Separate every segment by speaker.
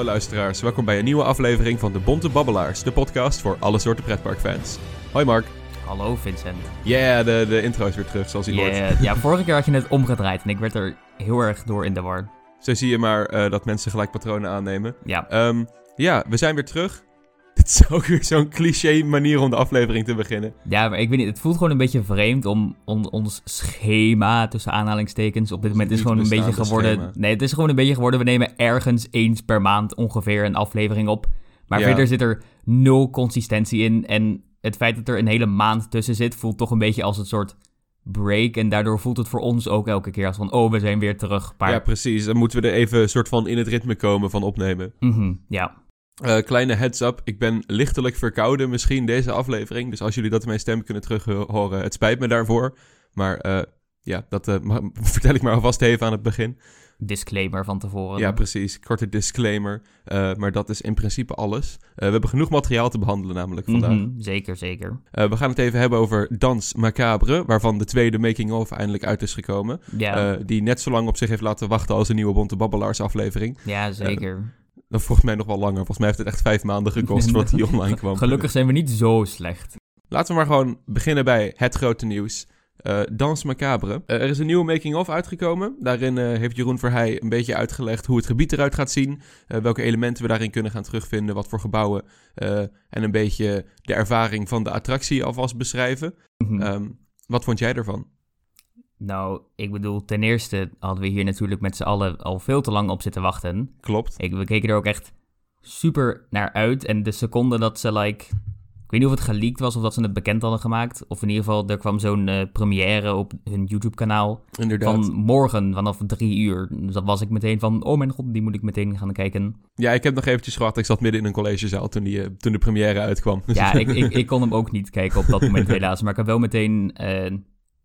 Speaker 1: Hallo luisteraars, welkom bij een nieuwe aflevering van de Bonte Babbelaars, de podcast voor alle soorten pretparkfans. Hoi Mark.
Speaker 2: Hallo Vincent.
Speaker 1: Yeah, de, de intro is weer terug, zoals je hoort.
Speaker 2: Ja, vorige keer had je het omgedraaid en ik werd er heel erg door in de war.
Speaker 1: Zo zie je maar eh, dat mensen gelijk patronen aannemen.
Speaker 2: Ja,
Speaker 1: Ehm, ja, we zijn weer terug. Dit is ook weer zo'n cliché manier om de aflevering te beginnen.
Speaker 2: ja maar ik weet niet, het voelt gewoon een beetje vreemd om on- ons schema, tussen aanhalingstekens, op dit moment is gewoon een beetje geworden...
Speaker 1: schema.
Speaker 2: Nee, het is gewoon een beetje geworden, we nemen ergens eens per maand ongeveer een aflevering op. Maar
Speaker 1: Ja.
Speaker 2: verder zit er nul consistentie in en het feit dat er een hele maand tussen zit, voelt toch een beetje als een soort break. En daardoor voelt het voor ons ook elke keer als van, oh, we zijn weer terug.
Speaker 1: Ja, precies. Dan moeten we er even soort van in het ritme komen van opnemen.
Speaker 2: Mhm, ja.
Speaker 1: Eh, kleine heads up, ik ben lichtelijk verkouden misschien deze aflevering. Dus als jullie dat in mijn stem kunnen terug horen, het spijt me daarvoor. Maar eh, ja, dat eh, vertel ik maar alvast even aan het begin.
Speaker 2: disclaimer van tevoren.
Speaker 1: Ja, precies. Korte disclaimer. Maar dat is in principe alles. We hebben genoeg materiaal te behandelen namelijk vandaag.
Speaker 2: Mhm, zeker, zeker.
Speaker 1: We gaan het even hebben over Dans Macabre, waarvan de tweede making-of eindelijk uit is gekomen.
Speaker 2: Ja,
Speaker 1: die net zo lang op zich heeft laten wachten als een nieuwe Bonte Babbelaars aflevering.
Speaker 2: ja zeker.
Speaker 1: Dat volgens mij nog wel langer. Volgens mij heeft het echt vijf maanden gekost voordat die online kwam.
Speaker 2: Gelukkig zijn we niet zo slecht.
Speaker 1: Laten we maar gewoon beginnen bij het grote nieuws. Eh Dans Macabre. Eh, er is een nieuwe making-of uitgekomen. Daarin eh, heeft Jeroen Verheij een beetje uitgelegd hoe het gebied eruit gaat zien. welke elementen we daarin kunnen gaan terugvinden. Wat voor gebouwen. en een beetje de ervaring van de attractie alvast beschrijven.
Speaker 2: Mhm.
Speaker 1: Ehm, wat vond jij ervan?
Speaker 2: Nou, ik bedoel, ten eerste hadden we hier natuurlijk met z'n allen al veel te lang op zitten wachten.
Speaker 1: Klopt.
Speaker 2: Ik, we keken er ook echt super naar uit. En de seconde dat ze, like... Ik weet niet of het geleakt was of dat ze het bekend hadden gemaakt. Of in ieder geval, er kwam zo'n eh, première op hun YouTube-kanaal.
Speaker 1: Inderdaad.
Speaker 2: Van morgen vanaf drie uur. Dus dat was ik meteen van, oh mijn god, die moet ik meteen gaan kijken.
Speaker 1: Ja, ik heb nog eventjes gewacht. Ik zat midden in een collegezaal toen, die, eh, toen de première uitkwam.
Speaker 2: Ja, ik, ik, ik kon hem ook niet kijken op dat moment helaas. Maar ik heb wel meteen eh,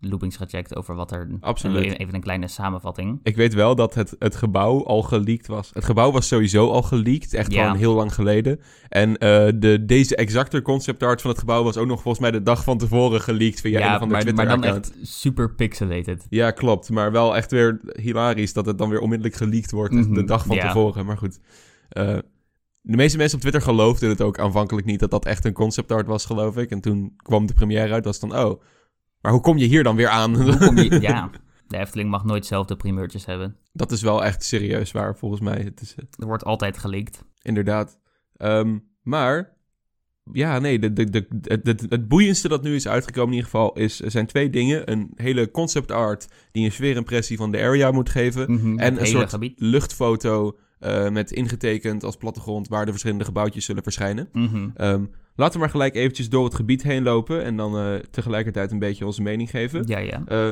Speaker 2: loopings gecheckt over wat er...
Speaker 1: Absoluut.
Speaker 2: Even een kleine samenvatting.
Speaker 1: Ik weet wel dat het, het gebouw al geleakt was. Het gebouw was sowieso al geleakt, echt
Speaker 2: Ja.
Speaker 1: gewoon heel lang geleden. En eh, de, deze exacte concept art van het gebouw was ook nog volgens mij de dag van tevoren geleakt via een
Speaker 2: ja,
Speaker 1: of ander
Speaker 2: maar, maar dan
Speaker 1: Twitter-account.
Speaker 2: echt super pixelated.
Speaker 1: Ja, klopt. Maar wel echt weer hilarisch dat het dan weer onmiddellijk geleakt wordt de
Speaker 2: Mhm,
Speaker 1: dag van
Speaker 2: ja.
Speaker 1: tevoren. Maar goed. Eh, de meeste mensen op Twitter geloofden het ook aanvankelijk niet dat dat echt een concept art was, geloof ik. En toen kwam de première uit, was dan, oh, maar hoe kom je hier dan weer aan?
Speaker 2: Hoe kom je... Ja, de Efteling mag nooit zelf de primeurtjes hebben.
Speaker 1: dat is wel echt serieus waar, volgens mij. Het is, eh,
Speaker 2: Er wordt altijd geleakt.
Speaker 1: Inderdaad. Ehm, maar, ja, nee, de, de, de, het- boeiendste dat nu is uitgekomen in ieder geval is, zijn twee dingen. Een hele concept art die een sfeerimpressie van de area moet geven.
Speaker 2: Mhm,
Speaker 1: en een soort
Speaker 2: gebied.
Speaker 1: luchtfoto eh, met ingetekend als plattegrond waar de verschillende gebouwtjes zullen verschijnen.
Speaker 2: Mhm.
Speaker 1: Ehm, laten we maar gelijk eventjes door het gebied heen lopen en dan eh, tegelijkertijd een beetje onze mening geven.
Speaker 2: Ja, ja.
Speaker 1: Eh,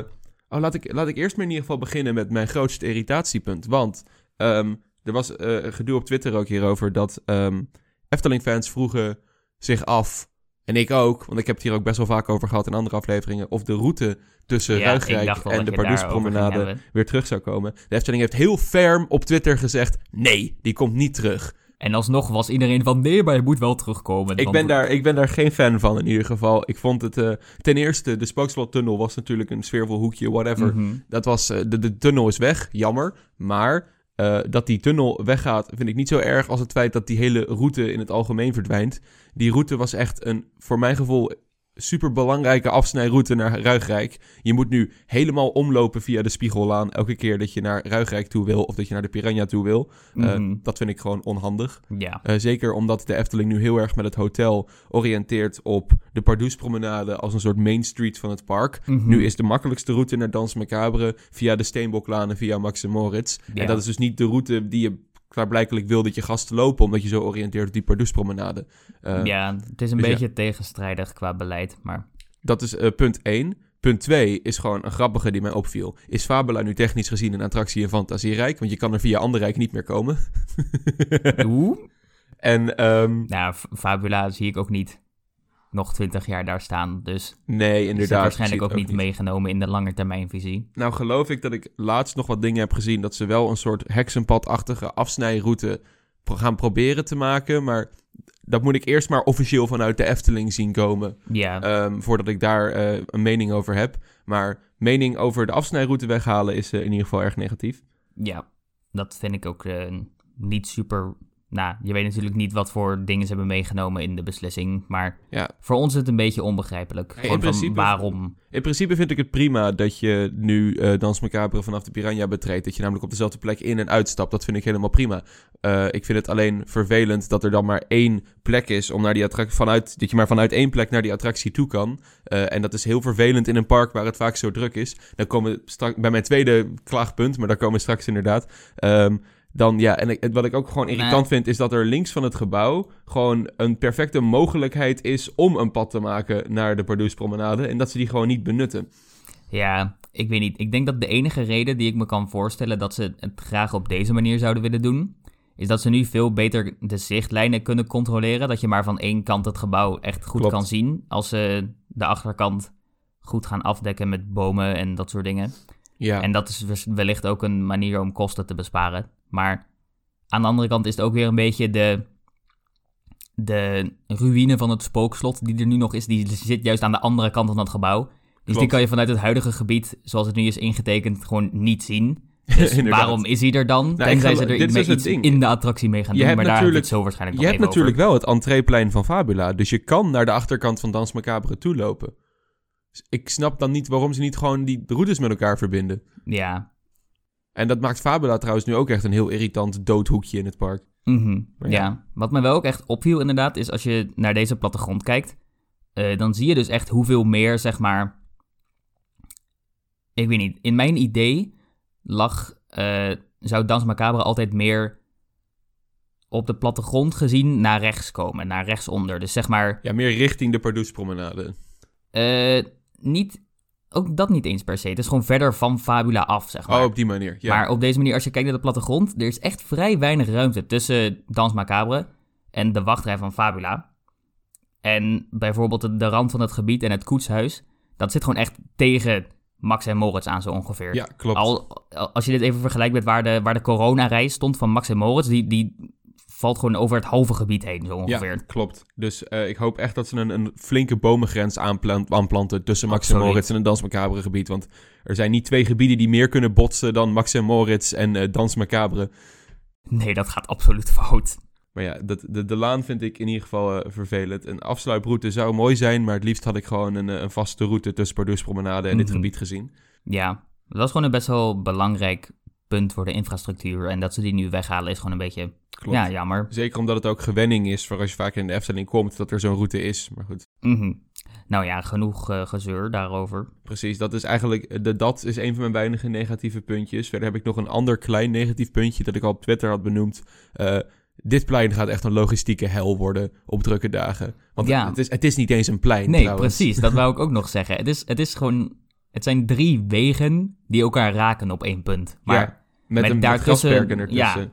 Speaker 1: oh, laat ik, laat ik eerst maar in ieder geval beginnen met mijn grootste irritatiepunt. Want ehm, er was gedoe op Twitter ook hierover dat ehm, Efteling-fans vroegen zich af, en ik ook, want ik heb het hier ook best wel vaak over gehad in andere afleveringen, of de route tussen
Speaker 2: Ja,
Speaker 1: Ruigrijk en de Pardoespromenade weer terug zou komen. De Efteling heeft heel ferm op Twitter gezegd, nee, die komt niet terug.
Speaker 2: En alsnog was iedereen van, nee, maar je moet wel terugkomen.
Speaker 1: Ik ben, daar, ik ben daar geen fan van in ieder geval. Ik vond het, eh, ten eerste, de Spookslottunnel was natuurlijk een sfeervol hoekje, whatever.
Speaker 2: Mhm.
Speaker 1: Dat was, eh, de, de tunnel is weg, jammer. Maar eh, dat die tunnel weggaat, vind ik niet zo erg als het feit dat die hele route in het algemeen verdwijnt. Die route was echt een, voor mijn gevoel, super belangrijke afsnijroute naar Ruigrijk. Je moet nu helemaal omlopen via de Spiegellaan elke keer dat je naar Ruigrijk toe wil of dat je naar de Piranha toe wil. Eh,
Speaker 2: Mhm.
Speaker 1: dat vind ik gewoon onhandig.
Speaker 2: Ja.
Speaker 1: Eh, zeker omdat de Efteling nu heel erg met het hotel oriënteert op de Pardoespromenade als een soort main street van het park.
Speaker 2: Mhm.
Speaker 1: Nu is de makkelijkste route naar Dans Macabre via de Steenboklaan en via Max en Moritz.
Speaker 2: Ja.
Speaker 1: En dat is dus niet de route die je klaarblijkelijk wil dat je gasten lopen, omdat je zo oriënteert op die Pardoespromenade. Eh,
Speaker 2: ja, het is een
Speaker 1: dus ja.
Speaker 2: beetje tegenstrijdig qua beleid, maar...
Speaker 1: Dat is eh, punt 1. Punt 2 is gewoon een grappige die mij opviel. Is Fabula nu technisch gezien een attractie in Fantasierijk? Want je kan er via Anderrijk niet meer komen.
Speaker 2: Oeh?
Speaker 1: en ehm,
Speaker 2: Nou, Fabula zie ik ook niet nog twintig jaar daar staan, dus...
Speaker 1: nee,
Speaker 2: Is
Speaker 1: inderdaad. ik
Speaker 2: waarschijnlijk ook niet meegenomen in de langetermijnvisie.
Speaker 1: Nou geloof ik dat ik laatst nog wat dingen heb gezien... dat ze wel een soort heksenpadachtige afsnijroute gaan proberen te maken. Maar dat moet ik eerst maar officieel vanuit de Efteling zien komen...
Speaker 2: Ja,
Speaker 1: ehm, voordat ik daar eh, een mening over heb. Maar mening over de afsnijroute weghalen is eh, in ieder geval erg negatief.
Speaker 2: ja, dat vind ik ook eh, niet super nou, je weet natuurlijk niet wat voor dingen ze hebben meegenomen in de beslissing. Maar
Speaker 1: Ja.
Speaker 2: voor ons is het een beetje onbegrijpelijk.
Speaker 1: in principe-
Speaker 2: waarom.
Speaker 1: In principe vind ik het prima dat je nu eh Dans Macabre vanaf de Piranha betreedt. Dat je namelijk op dezelfde plek in- en uitstapt. Dat vind ik helemaal prima. Eh, ik vind het alleen vervelend dat er dan maar één plek is om naar die attractie vanuit. Dat je maar vanuit één plek naar die attractie toe kan. Eh, en dat is heel vervelend in een park waar het vaak zo druk is. Dan komen we straks bij mijn tweede klaagpunt, maar daar komen we straks inderdaad. Ehm, dan ja, en wat ik ook gewoon irritant
Speaker 2: Nee.
Speaker 1: vind, is dat er links van het gebouw gewoon een perfecte mogelijkheid is om een pad te maken naar de Pardoespromenade. En dat ze die gewoon niet benutten.
Speaker 2: Ja, ik weet niet. Ik denk dat de enige reden die ik me kan voorstellen dat ze het graag op deze manier zouden willen doen, is dat ze nu veel beter de zichtlijnen kunnen controleren. Dat je maar van één kant het gebouw echt goed
Speaker 1: Klopt.
Speaker 2: kan zien. Als ze de achterkant goed gaan afdekken met bomen en dat soort dingen.
Speaker 1: Ja.
Speaker 2: En dat is wellicht ook een manier om kosten te besparen. Maar aan de andere kant is het ook weer een beetje de, de ruïne van het spookslot die er nu nog is. Die zit juist aan de andere kant van dat gebouw. Dus die kan je vanuit het huidige gebied, zoals het nu is ingetekend, gewoon niet zien. Dus waarom is hij er dan?
Speaker 1: ik
Speaker 2: Tenzij ze er
Speaker 1: dit
Speaker 2: iets,
Speaker 1: dus ding.
Speaker 2: in de attractie mee gaan
Speaker 1: Je
Speaker 2: doen.
Speaker 1: hebt
Speaker 2: Maar daar het zo waarschijnlijk
Speaker 1: Je hebt natuurlijk wel het entreeplein van Fabula, dus je kan naar de achterkant van Dans Macabre toe lopen. Dus ik snap dan niet waarom ze niet gewoon die routes met elkaar verbinden.
Speaker 2: Ja.
Speaker 1: En dat maakt Fabula trouwens nu ook echt een heel irritant doodhoekje in het park.
Speaker 2: Mhm, ja.
Speaker 1: ja.
Speaker 2: wat me wel ook echt opviel inderdaad, is als je naar deze plattegrond kijkt, eh, dan zie je dus echt hoeveel meer, zeg maar... Ik weet niet, in mijn idee lag, eh, zou Dans Macabre altijd meer op de plattegrond gezien naar rechts komen, naar rechtsonder. Dus zeg maar,
Speaker 1: Ja, meer richting de Pardoespromenade.
Speaker 2: eh, niet, ook dat niet eens per se. Het is gewoon verder van Fabula af, zeg maar.
Speaker 1: Oh, op die manier. Ja.
Speaker 2: Maar op deze manier, als je kijkt naar de plattegrond, er is echt vrij weinig ruimte tussen Dans Macabre en de wachtrij van Fabula. En bijvoorbeeld de, de rand van het gebied en het koetshuis, dat zit gewoon echt tegen Max en Moritz aan zo ongeveer.
Speaker 1: ja, klopt.
Speaker 2: Al, al- als je dit even vergelijkt met waar de, waar de coronareis stond van Max en Moritz, die, die valt gewoon over het halve gebied heen zo ongeveer.
Speaker 1: Ja, klopt. Dus eh, ik hoop echt dat ze een, een flinke bomengrens aanplant, aanplanten tussen Max
Speaker 2: Absoluut.
Speaker 1: en Moritz en een Dans Macabre gebied. Want er zijn niet twee gebieden die meer kunnen botsen dan Max en Moritz en eh, Dans Macabre.
Speaker 2: Nee, dat gaat absoluut fout.
Speaker 1: Maar ja, dat, de, de laan vind ik in ieder geval eh, vervelend. Een afsluiproute zou mooi zijn, maar het liefst had ik gewoon een, een vaste route tussen Pardoespromenade en dit
Speaker 2: Mhm.
Speaker 1: gebied gezien.
Speaker 2: Ja, dat was gewoon een best wel belangrijk punt voor de infrastructuur. En dat ze die nu weghalen is gewoon een beetje,
Speaker 1: Klopt.
Speaker 2: ja, jammer.
Speaker 1: Zeker omdat het ook gewenning is voor als je vaak in de Efteling komt, dat er zo'n route is. Maar goed,
Speaker 2: Mhm. Nou ja, genoeg eh, gezeur daarover.
Speaker 1: precies. Dat is eigenlijk, de, dat is een van mijn weinige negatieve puntjes. Verder heb ik nog een ander klein negatief puntje dat ik al op Twitter had benoemd. Eh, dit plein gaat echt een logistieke hel worden op drukke dagen. Want
Speaker 2: Ja.
Speaker 1: het, is, het is niet eens een plein
Speaker 2: Nee,
Speaker 1: trouwens.
Speaker 2: precies. Dat wou ik ook nog zeggen. Het is, het is gewoon... Het zijn drie wegen die elkaar raken op één punt. Maar
Speaker 1: Ja, met,
Speaker 2: met
Speaker 1: een
Speaker 2: daartussen-
Speaker 1: grasperken ertussen.
Speaker 2: ja.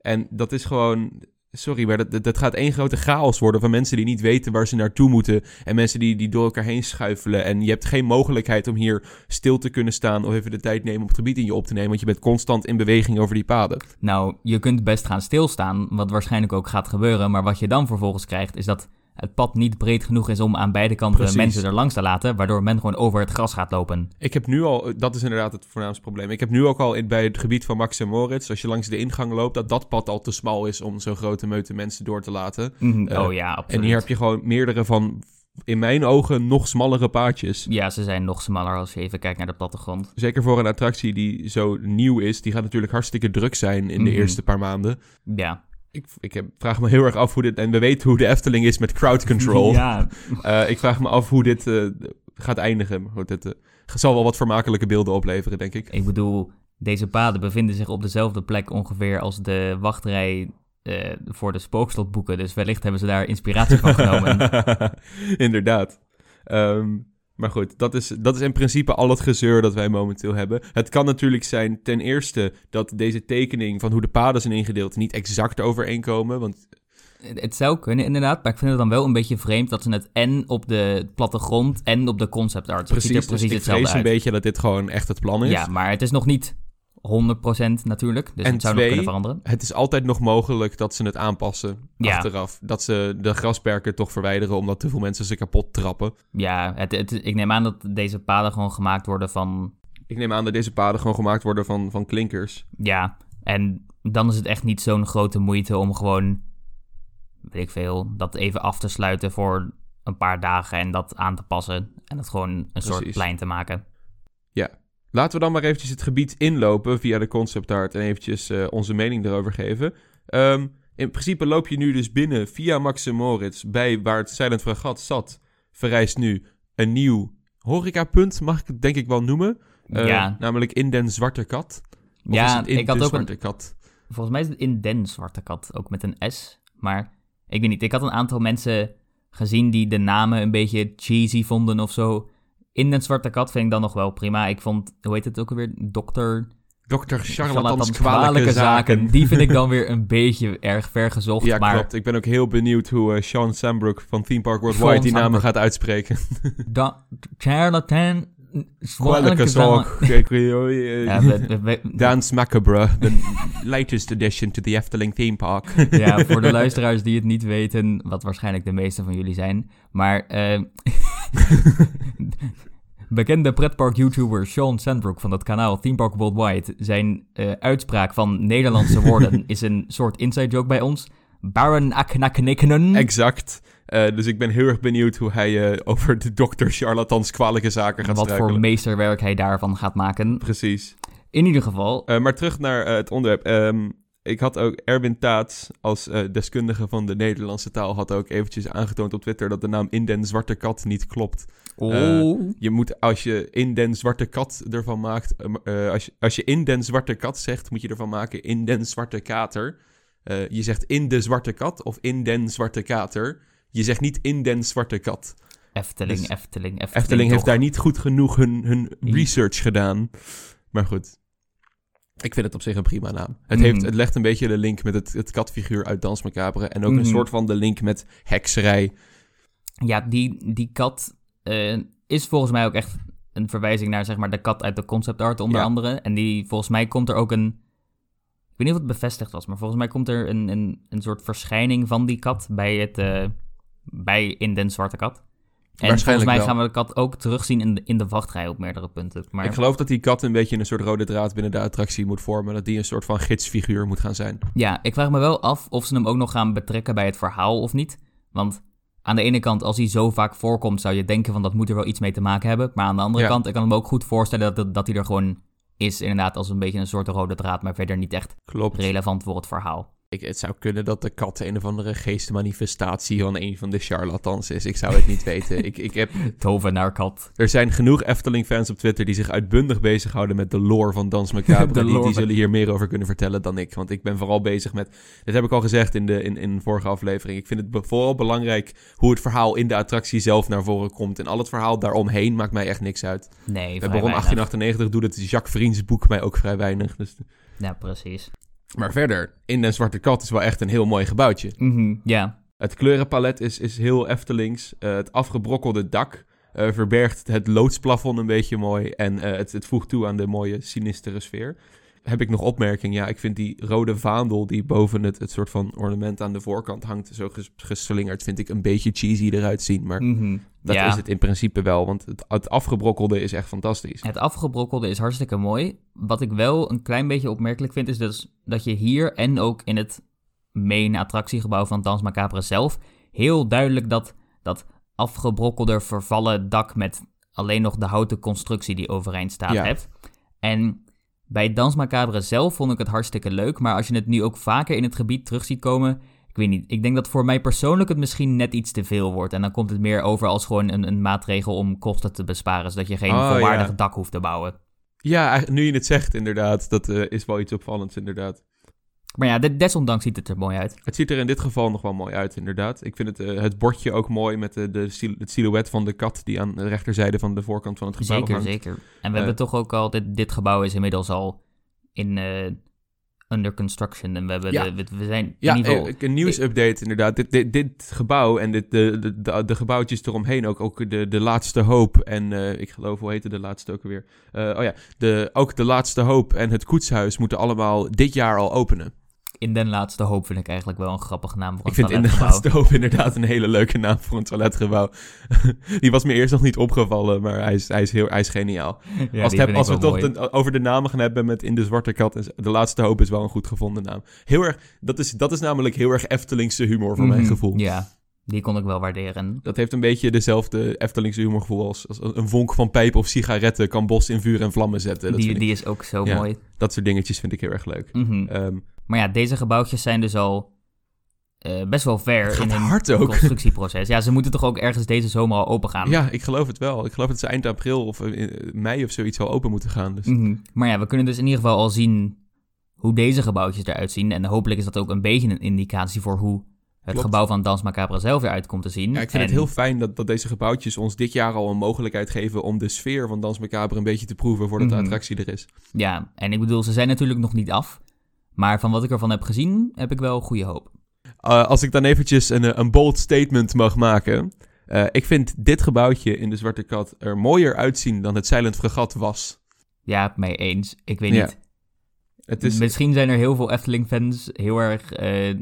Speaker 1: En dat is gewoon... Sorry, maar dat, dat, dat gaat één grote chaos worden van mensen die niet weten waar ze naartoe moeten. En mensen die, die door elkaar heen schuifelen. En je hebt geen mogelijkheid om hier stil te kunnen staan of even de tijd nemen om het gebied in je op te nemen. Want je bent constant in beweging over die paden.
Speaker 2: nou, je kunt best gaan stilstaan, wat waarschijnlijk ook gaat gebeuren. Maar wat je dan vervolgens krijgt, is dat het pad niet breed genoeg is om aan beide kanten
Speaker 1: Precies.
Speaker 2: mensen er langs te laten. Waardoor men gewoon over het gras gaat lopen.
Speaker 1: Ik heb nu al, dat is inderdaad het voornaamste probleem. Ik heb nu ook al in, bij het gebied van Max en Moritz, als je langs de ingang loopt, dat dat pad al te smal is om zo'n grote meute mensen door te laten.
Speaker 2: Mhm.
Speaker 1: Eh,
Speaker 2: oh ja, absoluut.
Speaker 1: En hier heb je gewoon meerdere van, in mijn ogen, nog smallere paadjes.
Speaker 2: Ja, ze zijn nog smaller als je even kijkt naar de plattegrond.
Speaker 1: Zeker voor een attractie die zo nieuw is. Die gaat natuurlijk hartstikke druk zijn in de
Speaker 2: Mhm.
Speaker 1: eerste paar maanden.
Speaker 2: Ja.
Speaker 1: Ik, ik heb, vraag me heel erg af hoe dit... En we weten hoe de Efteling is met crowd control.
Speaker 2: Ja,
Speaker 1: Eh, ik vraag me af hoe dit eh, gaat eindigen. Goed, het eh, zal wel wat vermakelijke beelden opleveren, denk ik.
Speaker 2: Ik bedoel, deze paden bevinden zich op dezelfde plek ongeveer als de wachtrij eh, voor de spookslotboeken. Dus wellicht hebben ze daar inspiratie van genomen.
Speaker 1: Inderdaad. Ehm, maar goed, dat is, dat is in principe al het gezeur dat wij momenteel hebben. Het kan natuurlijk zijn, ten eerste, dat deze tekening van hoe de paden zijn ingedeeld niet exact overeenkomen. Want
Speaker 2: Het zou kunnen inderdaad, maar ik vind het dan wel een beetje vreemd dat ze het en op de plattegrond en op de concept art. Het ziet
Speaker 1: precies,
Speaker 2: er precies
Speaker 1: dus ik
Speaker 2: hetzelfde
Speaker 1: vrees een beetje dat dit gewoon echt het plan is.
Speaker 2: Ja, maar het is nog niet 100% natuurlijk, dus
Speaker 1: En
Speaker 2: het zou
Speaker 1: twee,
Speaker 2: nog kunnen veranderen.
Speaker 1: Het is altijd nog mogelijk dat ze het aanpassen
Speaker 2: Ja.
Speaker 1: achteraf. Dat ze de grasperken toch verwijderen omdat te veel mensen ze kapot trappen.
Speaker 2: Ja, het, het, ik neem aan dat deze paden gewoon gemaakt worden van,
Speaker 1: Ik neem aan dat deze paden gewoon gemaakt worden van, van klinkers.
Speaker 2: ja, en dan is het echt niet zo'n grote moeite om gewoon, weet ik veel, dat even af te sluiten voor een paar dagen en dat aan te passen. En dat gewoon een soort plein te maken.
Speaker 1: Ja. Laten we dan maar eventjes het gebied inlopen via de concept art en eventjes eh, onze mening erover geven. Ehm, in principe loop je nu dus binnen via Max en Moritz bij waar het Silent Fregat zat. Verrijst nu een nieuw horecapunt, mag ik het denk ik wel noemen. Eh,
Speaker 2: ja,
Speaker 1: Namelijk in den Zwarte Kat. Of
Speaker 2: ja ik had ook een,
Speaker 1: Zwarte Kat?
Speaker 2: volgens mij is het in Den Zwarte Kat, ook met een S. Maar ik weet niet, ik had een aantal mensen gezien die de namen een beetje cheesy vonden of zo. In Den Zwarte Kat vind ik dan nog wel prima. Ik vond, hoe heet het ook alweer? Dokter
Speaker 1: Dr. Charlatans kwalijke zaken.
Speaker 2: Die vind ik dan weer een beetje erg ver gezocht.
Speaker 1: Ja,
Speaker 2: maar
Speaker 1: klopt. Ik ben ook heel benieuwd hoe eh, Sean Sambrook van Theme Park Worldwide die namen gaat uitspreken.
Speaker 2: da, charlatan...
Speaker 1: Zaak. Kijk, eh, Dance Macabre, the latest addition to the Efteling theme park.
Speaker 2: ja, voor de luisteraars die het niet weten, wat waarschijnlijk de meeste van jullie zijn. Maar eh, bekende pretpark-YouTuber Sean Sandbrook van het kanaal Theme Park Worldwide, zijn eh, uitspraak van Nederlandse woorden is een soort inside joke bij ons. Baron Aknaknikkenen.
Speaker 1: exact. Eh, dus ik ben heel erg benieuwd hoe hij eh, over de dokter charlatans kwalijke zaken gaat
Speaker 2: Wat voor meesterwerk hij daarvan gaat maken.
Speaker 1: Precies.
Speaker 2: In ieder geval,
Speaker 1: Eh, maar terug naar het onderwerp. Ehm, ik had ook Erwin Taats als deskundige van de Nederlandse taal... had ook eventjes aangetoond op Twitter dat de naam in den zwarte kat niet klopt.
Speaker 2: oh,
Speaker 1: Je moet, als je in den zwarte kat ervan maakt... als, je, als je in den zwarte kat zegt, moet je ervan maken in den zwarte kater. Je zegt in de zwarte kat of in den zwarte kater. Je zegt niet in den zwarte kat.
Speaker 2: Efteling,
Speaker 1: dus-
Speaker 2: Efteling, Efteling.
Speaker 1: Efteling heeft daar niet goed genoeg hun, hun research gedaan. Maar goed. Ik vind het op zich een prima naam. Het, heeft, het legt een beetje de link met het, het katfiguur uit Dans Macabre. En ook een
Speaker 2: Mhm.
Speaker 1: soort van de link met hekserij.
Speaker 2: Ja, die, die kat eh, is volgens mij ook echt een verwijzing naar zeg maar, de kat uit de concept art onder
Speaker 1: Ja.
Speaker 2: andere. En die, volgens mij komt er ook een... Ik weet niet of het bevestigd was, maar volgens mij komt er een, een, een soort verschijning van die kat bij, het, eh, bij in Den Zwarte Kat. En volgens mij
Speaker 1: wel.
Speaker 2: gaan we de kat ook terugzien in de, in de wachtrij op meerdere punten. Maar
Speaker 1: Ik geloof dat die kat een beetje een soort rode draad binnen de attractie moet vormen. Dat die een soort van gidsfiguur moet gaan zijn.
Speaker 2: ja, ik vraag me wel af of ze hem ook nog gaan betrekken bij het verhaal of niet. Want aan de ene kant, als hij zo vaak voorkomt, zou je denken van dat moet er wel iets mee te maken hebben. Maar aan de andere
Speaker 1: Ja.
Speaker 2: kant, ik kan me ook goed voorstellen dat, dat hij er gewoon is, inderdaad, als een beetje een soort rode draad, maar verder niet echt
Speaker 1: Klopt.
Speaker 2: relevant voor het verhaal.
Speaker 1: Ik, het zou kunnen dat de kat een of andere geestmanifestatie van een van de charlatans is. Ik zou het niet weten. Ik, ik heb,
Speaker 2: Tovenaarkat.
Speaker 1: er zijn genoeg Efteling-fans op Twitter die zich uitbundig bezighouden met de lore van Dans Macabre. Die, zullen hier meer over kunnen vertellen dan ik. Want ik ben vooral bezig met... Dit heb ik al gezegd in de in, in de vorige aflevering. Ik vind het vooral belangrijk hoe het verhaal in de attractie zelf naar voren komt. En al het verhaal daaromheen maakt mij echt niks uit.
Speaker 2: Nee,
Speaker 1: Bij Baron
Speaker 2: weinig.
Speaker 1: 1898 doet het Jacques Vriends boek mij ook vrij weinig. Dus...
Speaker 2: Ja, precies.
Speaker 1: Maar verder, in Den Zwarte Kat is wel echt een heel mooi gebouwtje.
Speaker 2: Mhm, ja,
Speaker 1: Het kleurenpalet is, is heel Eftelings. Eh, het afgebrokkelde dak eh, verbergt het loodsplafond een beetje mooi. En eh, het, het voegt toe aan de mooie sinistere sfeer. Heb ik nog opmerking? Ja, ik vind die rode vaandel die boven het, het soort van ornament aan de voorkant hangt, zo ges- geslingerd, vind ik een beetje cheesy eruit zien. Maar
Speaker 2: mhm,
Speaker 1: dat
Speaker 2: ja.
Speaker 1: is het in principe wel, want het, het afgebrokkelde is echt fantastisch.
Speaker 2: Het afgebrokkelde is hartstikke mooi. Wat ik wel een klein beetje opmerkelijk vind, is dus dat je hier en ook in het main attractiegebouw van Dans Macabre zelf heel duidelijk dat, dat afgebrokkelde vervallen dak met alleen nog de houten constructie die overeind staat
Speaker 1: Ja.
Speaker 2: hebt. En bij Dans Macabre zelf vond ik het hartstikke leuk, maar als je het nu ook vaker in het gebied terug ziet komen, ik weet niet, ik denk dat voor mij persoonlijk het misschien net iets te veel wordt. En dan komt het meer over als gewoon een, een maatregel om kosten te besparen, zodat je geen
Speaker 1: Oh,
Speaker 2: volwaardig
Speaker 1: ja.
Speaker 2: dak hoeft te bouwen.
Speaker 1: Ja, nu je het zegt, inderdaad. Dat eh, is wel iets opvallends, inderdaad.
Speaker 2: Maar ja, de- desondanks ziet het er mooi uit.
Speaker 1: Het ziet er in dit geval nog wel mooi uit, inderdaad. Ik vind het, eh, het bordje ook mooi met de, de, sil- het silhouet van de kat die aan de rechterzijde van de voorkant van het gebouw
Speaker 2: Zeker,
Speaker 1: hangt.
Speaker 2: zeker. En we
Speaker 1: Eh,
Speaker 2: hebben toch ook al, dit, dit gebouw is inmiddels al in eh, under construction. En we, hebben
Speaker 1: Ja.
Speaker 2: de, we, zijn
Speaker 1: Ja,
Speaker 2: in ieder geval...
Speaker 1: eh, een nieuwsupdate inderdaad. Dit, dit, dit gebouw en dit, de, de, de, de gebouwtjes eromheen, ook, ook de, de Laatste Hoop en eh, ik geloof, hoe heette de laatste ook alweer? Eh, oh ja, de, ook de Laatste Hoop en het Koetshuis moeten allemaal dit jaar al openen.
Speaker 2: In den laatste hoop vind ik eigenlijk wel een grappige naam voor een
Speaker 1: Ik vind in de
Speaker 2: toiletgebouw.
Speaker 1: laatste hoop inderdaad een hele leuke naam voor een toiletgebouw. die was me eerst nog niet opgevallen, maar hij is, hij is, heel, hij is geniaal.
Speaker 2: Ja,
Speaker 1: als heb- als we toch de- over de namen gaan hebben met In de Zwarte Kat, de laatste hoop is wel een goed gevonden naam. Heel erg, dat, is, dat is namelijk heel erg Eftelingse humor voor mijn
Speaker 2: Mhm,
Speaker 1: gevoel.
Speaker 2: Ja, die kon ik wel waarderen.
Speaker 1: Dat heeft een beetje dezelfde Eftelingse humorgevoel als, als een vonk van pijp of sigaretten kan bos in vuur en vlammen zetten. Dat,
Speaker 2: Die,
Speaker 1: ik-
Speaker 2: die is ook zo
Speaker 1: Ja.
Speaker 2: mooi.
Speaker 1: dat soort dingetjes vind ik heel erg leuk.
Speaker 2: Mhm.
Speaker 1: Ehm,
Speaker 2: Maar ja, deze gebouwtjes zijn dus al eh, best wel ver
Speaker 1: Het
Speaker 2: in hun
Speaker 1: ook.
Speaker 2: constructieproces. Ja, ze moeten toch ook ergens deze zomer al open gaan.
Speaker 1: ja, ik geloof het wel. Ik geloof dat ze eind april of eh, in mei of zoiets al open moeten gaan. Dus.
Speaker 2: Mhm. Maar ja, we kunnen dus in ieder geval al zien hoe deze gebouwtjes eruit zien. En hopelijk is dat ook een beetje een indicatie voor hoe het
Speaker 1: Klopt.
Speaker 2: gebouw van Dans Macabre zelf eruit komt te zien.
Speaker 1: Ja, ik vind
Speaker 2: En-
Speaker 1: het heel fijn dat, dat deze gebouwtjes ons dit jaar al een mogelijkheid geven om de sfeer van Dans Macabre een beetje te proeven voordat
Speaker 2: Mhm.
Speaker 1: de attractie er is.
Speaker 2: Ja, en ik bedoel, ze zijn natuurlijk nog niet af. Maar van wat ik ervan heb gezien, heb ik wel goede hoop.
Speaker 1: Uh, als ik dan eventjes een, eh, een bold statement mag maken. Uh, ik vind dit gebouwtje in de Zwarte Kat er mooier uitzien dan het Silent Fregat was.
Speaker 2: Ja, mee eens. Ik weet
Speaker 1: Ja.
Speaker 2: niet.
Speaker 1: Het is,
Speaker 2: Misschien zijn er heel veel Efteling-fans heel erg... eh,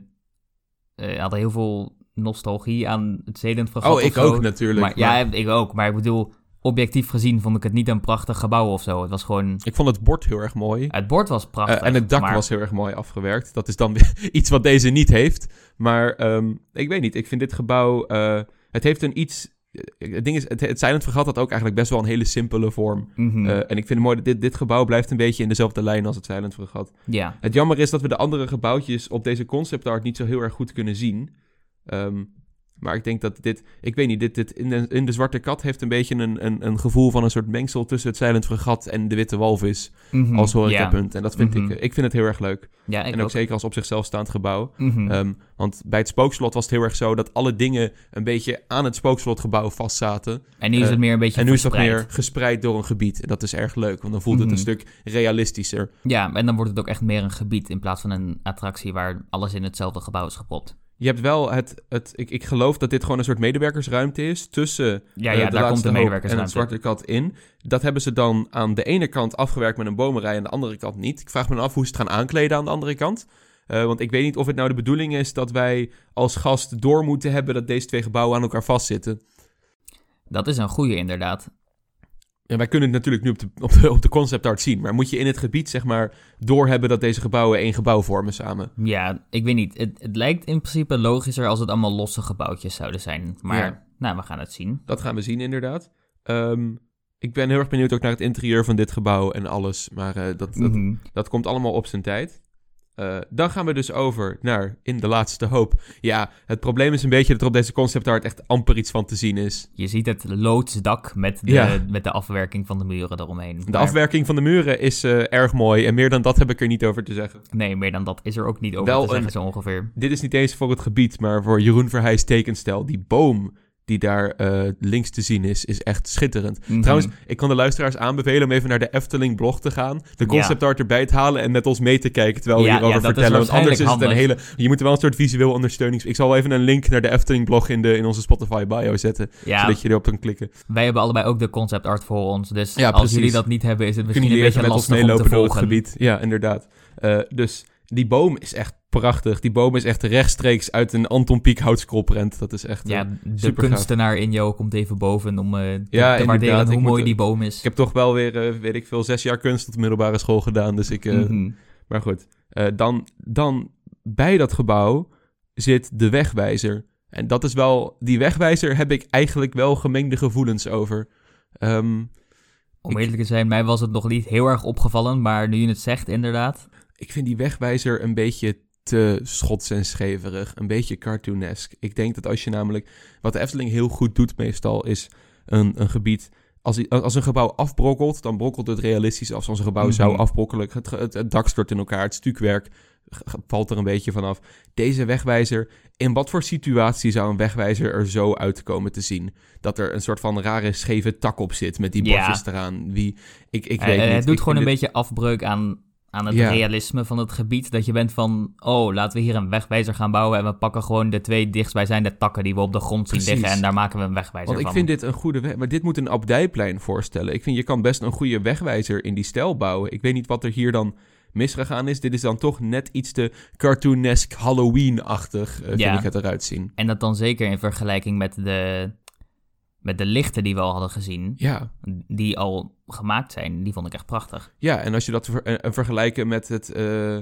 Speaker 2: eh, hadden heel veel nostalgie aan het Zedend Fregat
Speaker 1: oh, ik ook natuurlijk.
Speaker 2: Maar,
Speaker 1: maar
Speaker 2: ja, ik ook. Maar ik bedoel, objectief gezien vond ik het niet een prachtig gebouw of zo. Het was gewoon...
Speaker 1: Ik vond het bord heel erg mooi.
Speaker 2: Het bord was prachtig.
Speaker 1: Uh, en het dak
Speaker 2: maar-
Speaker 1: was heel erg mooi afgewerkt. Dat is dan weer iets wat deze niet heeft. Maar um, ik weet niet, ik vind dit gebouw... Uh, het heeft een iets... Het ding is, het, het Silent Fregat had ook eigenlijk best wel een hele simpele vorm.
Speaker 2: Mhm.
Speaker 1: Uh, en ik vind het mooi dat dit, dit gebouw blijft een beetje in dezelfde lijn als het Silent Fregat.
Speaker 2: ja.
Speaker 1: Het jammer is dat we de andere gebouwtjes op deze concept art niet zo heel erg goed kunnen zien. Um, maar ik denk dat dit, ik weet niet, dit, dit in, de, in de Zwarte Kat heeft een beetje een, een, een gevoel van een soort mengsel tussen het Silent Fregat en de Witte Walvis
Speaker 2: Mhm.
Speaker 1: als
Speaker 2: ja.
Speaker 1: horecapunt. En dat vind
Speaker 2: Mhm.
Speaker 1: ik, ik vind het heel erg leuk.
Speaker 2: Ja, ik
Speaker 1: en ook,
Speaker 2: ook.
Speaker 1: zeker als op zichzelf staand gebouw.
Speaker 2: Mhm.
Speaker 1: Um, want bij het spookslot was het heel erg zo dat alle dingen een beetje aan het spookslotgebouw vastzaten.
Speaker 2: en nu is
Speaker 1: eh,
Speaker 2: het meer een beetje
Speaker 1: En nu is dat
Speaker 2: verspreid.
Speaker 1: meer gespreid door een gebied. En dat is erg leuk, want dan voelt het
Speaker 2: Mhm.
Speaker 1: een stuk realistischer.
Speaker 2: Ja, en dan wordt het ook echt meer een gebied in plaats van een attractie waar alles in hetzelfde gebouw is gepropt.
Speaker 1: Je hebt wel het, het ik, ik geloof dat dit gewoon een soort medewerkersruimte is tussen
Speaker 2: Ja,
Speaker 1: eh,
Speaker 2: ja,
Speaker 1: de
Speaker 2: daar komt de medewerkersruimte.
Speaker 1: en het zwarte kat in. Dat hebben ze dan aan de ene kant afgewerkt met een bomenrij en aan de andere kant niet. Ik vraag me af hoe ze het gaan aankleden aan de andere kant. Uh, want ik weet niet of het nou de bedoeling is dat wij als gast door moeten hebben dat deze twee gebouwen aan elkaar vastzitten.
Speaker 2: Dat is een goede inderdaad.
Speaker 1: Wij kunnen het natuurlijk nu op de, op de, op de concept art zien. Maar moet je in het gebied zeg maar doorhebben dat deze gebouwen één gebouw vormen samen?
Speaker 2: Ja, ik weet niet. Het, het lijkt in principe logischer als het allemaal losse gebouwtjes zouden zijn. Maar
Speaker 1: Ja.
Speaker 2: nou, we gaan het zien.
Speaker 1: Dat gaan we zien inderdaad. Um, ik ben heel erg benieuwd ook naar het interieur van dit gebouw en alles. Maar uh, dat, dat,
Speaker 2: Mhm.
Speaker 1: dat komt allemaal op zijn tijd. Uh, dan gaan we dus over naar In de Laatste Hoop. Ja, het probleem is een beetje dat er op deze concept art echt amper iets van te zien is.
Speaker 2: Je ziet het loodsdak met de,
Speaker 1: Ja.
Speaker 2: met de afwerking van de muren eromheen.
Speaker 1: De
Speaker 2: Maar-
Speaker 1: afwerking van de muren is uh, erg mooi en meer dan dat heb ik er niet over te zeggen.
Speaker 2: Nee, meer dan dat is er ook niet over
Speaker 1: Wel
Speaker 2: te zeggen,
Speaker 1: een-
Speaker 2: zo ongeveer.
Speaker 1: Dit is niet eens voor het gebied, maar voor Jeroen Verheijs tekenstijl. Die boom die daar uh, links te zien is, is echt schitterend.
Speaker 2: Mhm.
Speaker 1: Trouwens, ik kan de luisteraars aanbevelen om even naar de Efteling blog te gaan. De concept art erbij te halen en met ons mee te kijken terwijl we
Speaker 2: Ja,
Speaker 1: hierover
Speaker 2: ja,
Speaker 1: vertellen. Want anders is het een hele... Je moet er wel een soort visueel ondersteuning... Ik zal even een link naar de Efteling blog in, de, in onze Spotify bio zetten. Zodat je erop kan klikken.
Speaker 2: wij hebben allebei ook de concept art voor ons. Dus als
Speaker 1: precies.
Speaker 2: jullie dat niet hebben, is het misschien een beetje lastig om te
Speaker 1: meelopen door het
Speaker 2: volgen.
Speaker 1: gebied? Ja, inderdaad. Uh, dus die boom is echt prachtig. Die boom is echt rechtstreeks uit een Anton Pieck houtskoolprent. Dat is echt...
Speaker 2: Ja,
Speaker 1: uh,
Speaker 2: de kunstenaar in jou komt even boven om uh, te,
Speaker 1: Ja,
Speaker 2: te waarderen hoe mooi
Speaker 1: moet-
Speaker 2: die boom is.
Speaker 1: Ik heb toch wel weer, uh, weet ik veel, zes jaar kunst op de middelbare school gedaan. Dus ik... Uh,
Speaker 2: Mhm.
Speaker 1: Maar goed, dan, dan bij dat gebouw zit de wegwijzer. En dat is wel... Die wegwijzer heb ik eigenlijk wel gemengde gevoelens over. Um,
Speaker 2: Om eerlijk te zijn, mij was het nog niet heel erg opgevallen, maar nu je het zegt, inderdaad.
Speaker 1: ik vind die wegwijzer een beetje te schots en scheverig. Een beetje cartoonesk. Ik denk dat als je namelijk... Wat de Efteling heel goed doet meestal, is een, een gebied... Als, als een gebouw afbrokkelt, dan brokkelt het realistisch af. Zoals een gebouw
Speaker 2: Mhm.
Speaker 1: zou afbrokkelen. Het, het, het dak stort in elkaar, het stukwerk valt er een beetje vanaf. Deze wegwijzer, in wat voor situatie zou een wegwijzer er zo uitkomen te zien? Dat er een soort van rare scheve tak op zit met die
Speaker 2: Ja.
Speaker 1: bordjes eraan. Wie, ik, ik weet
Speaker 2: eh,
Speaker 1: niet.
Speaker 2: het doet
Speaker 1: Ik
Speaker 2: gewoon een beetje afbreuk aan, aan het
Speaker 1: Ja.
Speaker 2: realisme van het gebied. Dat je bent van, oh, laten we hier een wegwijzer gaan bouwen. En we pakken gewoon de twee dichtstbijzijnde takken die we op de grond zien
Speaker 1: Precies.
Speaker 2: liggen. En daar maken we een wegwijzer
Speaker 1: Want ik
Speaker 2: van.
Speaker 1: vind dit een goede weg. Maar dit moet een abdijplein voorstellen. Ik vind je kan best een goede wegwijzer in die stijl bouwen. Ik weet niet wat er hier dan misgegaan is. Dit is dan toch net iets te cartoonesk Halloween-achtig, eh, vind
Speaker 2: Ja.
Speaker 1: ik het eruit zien.
Speaker 2: En dat dan zeker in vergelijking met de, met de lichten die we al hadden gezien,
Speaker 1: Ja,
Speaker 2: die al gemaakt zijn, die vond ik echt prachtig.
Speaker 1: ja en als je dat ver- eh, vergelijken met het, eh,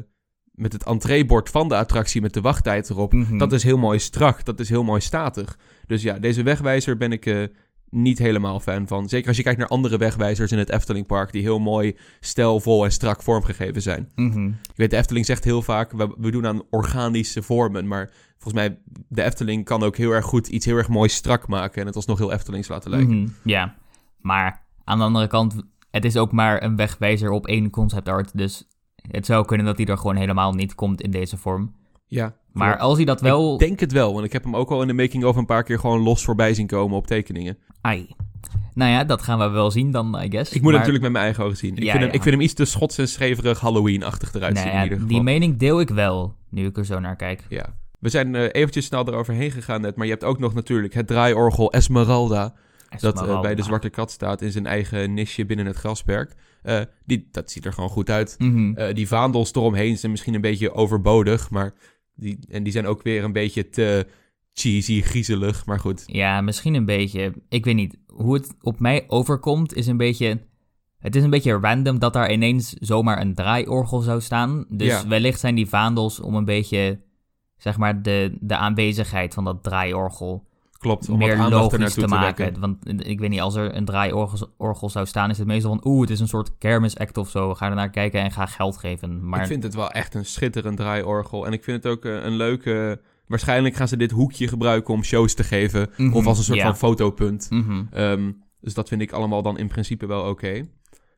Speaker 1: met het entreebord van de attractie met de wachttijd erop,
Speaker 2: Mhm.
Speaker 1: dat is heel mooi strak, dat is heel mooi statig. Dus ja, deze wegwijzer ben ik eh, niet helemaal fan van. Zeker als je kijkt naar andere wegwijzers in het Eftelingpark, die heel mooi stijlvol en strak vormgegeven zijn.
Speaker 2: Mhm.
Speaker 1: Ik weet, de Efteling zegt heel vaak, we, we doen aan organische vormen. Maar volgens mij, de Efteling kan ook heel erg goed iets heel erg moois strak maken. En het alsnog heel Eftelings laten lijken.
Speaker 2: Mhm, Ja, maar aan de andere kant, het is ook maar een wegwijzer op één concept art. Dus het zou kunnen dat hij er gewoon helemaal niet komt in deze vorm.
Speaker 1: Ja,
Speaker 2: Maar als hij dat wel...
Speaker 1: Ik denk het wel, want ik heb hem ook al in de making-of een paar keer gewoon los voorbij zien komen op tekeningen.
Speaker 2: Ai. Nou ja, dat gaan we wel zien dan, I guess.
Speaker 1: Ik moet
Speaker 2: Maar-
Speaker 1: hem natuurlijk met mijn eigen ogen zien. Ik,
Speaker 2: Ja,
Speaker 1: vind, hem, ik vind hem iets te schots en scheverig Halloween-achtig eruit
Speaker 2: Nou
Speaker 1: zien
Speaker 2: ja,
Speaker 1: in ieder
Speaker 2: die
Speaker 1: geval.
Speaker 2: mening deel ik wel, nu ik er zo naar kijk.
Speaker 1: Ja. We zijn eh, eventjes snel eroverheen gegaan net, maar je hebt ook nog natuurlijk het draaiorgel Esmeralda. Dat eh, bij de Zwarte Kat staat in zijn eigen nisje binnen het grasperk. Eh, die, dat ziet er gewoon goed uit.
Speaker 2: Mhm.
Speaker 1: Die vaandels eromheen zijn misschien een beetje overbodig, maar die, en die zijn ook weer een beetje te cheesy, griezelig, maar goed.
Speaker 2: Ja, misschien een beetje. Ik weet niet. Hoe het op mij overkomt is een beetje... Het is een beetje random dat daar ineens zomaar een draaiorgel zou staan. Dus
Speaker 1: Ja.
Speaker 2: wellicht zijn die vaandels om een beetje, zeg maar, de, de aanwezigheid van dat draaiorgel
Speaker 1: Klopt, om wat
Speaker 2: meer
Speaker 1: aandacht er
Speaker 2: logisch
Speaker 1: naartoe
Speaker 2: te
Speaker 1: te,
Speaker 2: maken.
Speaker 1: wekken.
Speaker 2: Want ik weet niet, als er een draaiorgel orgel zou staan, is het meestal van... Oeh, het is een soort kermisact of zo. Ga er naar kijken en ga geld geven. Maar
Speaker 1: Ik vind het wel echt een schitterend draaiorgel. En ik vind het ook eh, een leuke... Waarschijnlijk gaan ze dit hoekje gebruiken om shows te geven.
Speaker 2: Mhm,
Speaker 1: Of als een soort van fotopunt.
Speaker 2: Mhm.
Speaker 1: Ehm, dus dat vind ik allemaal dan in principe wel oké.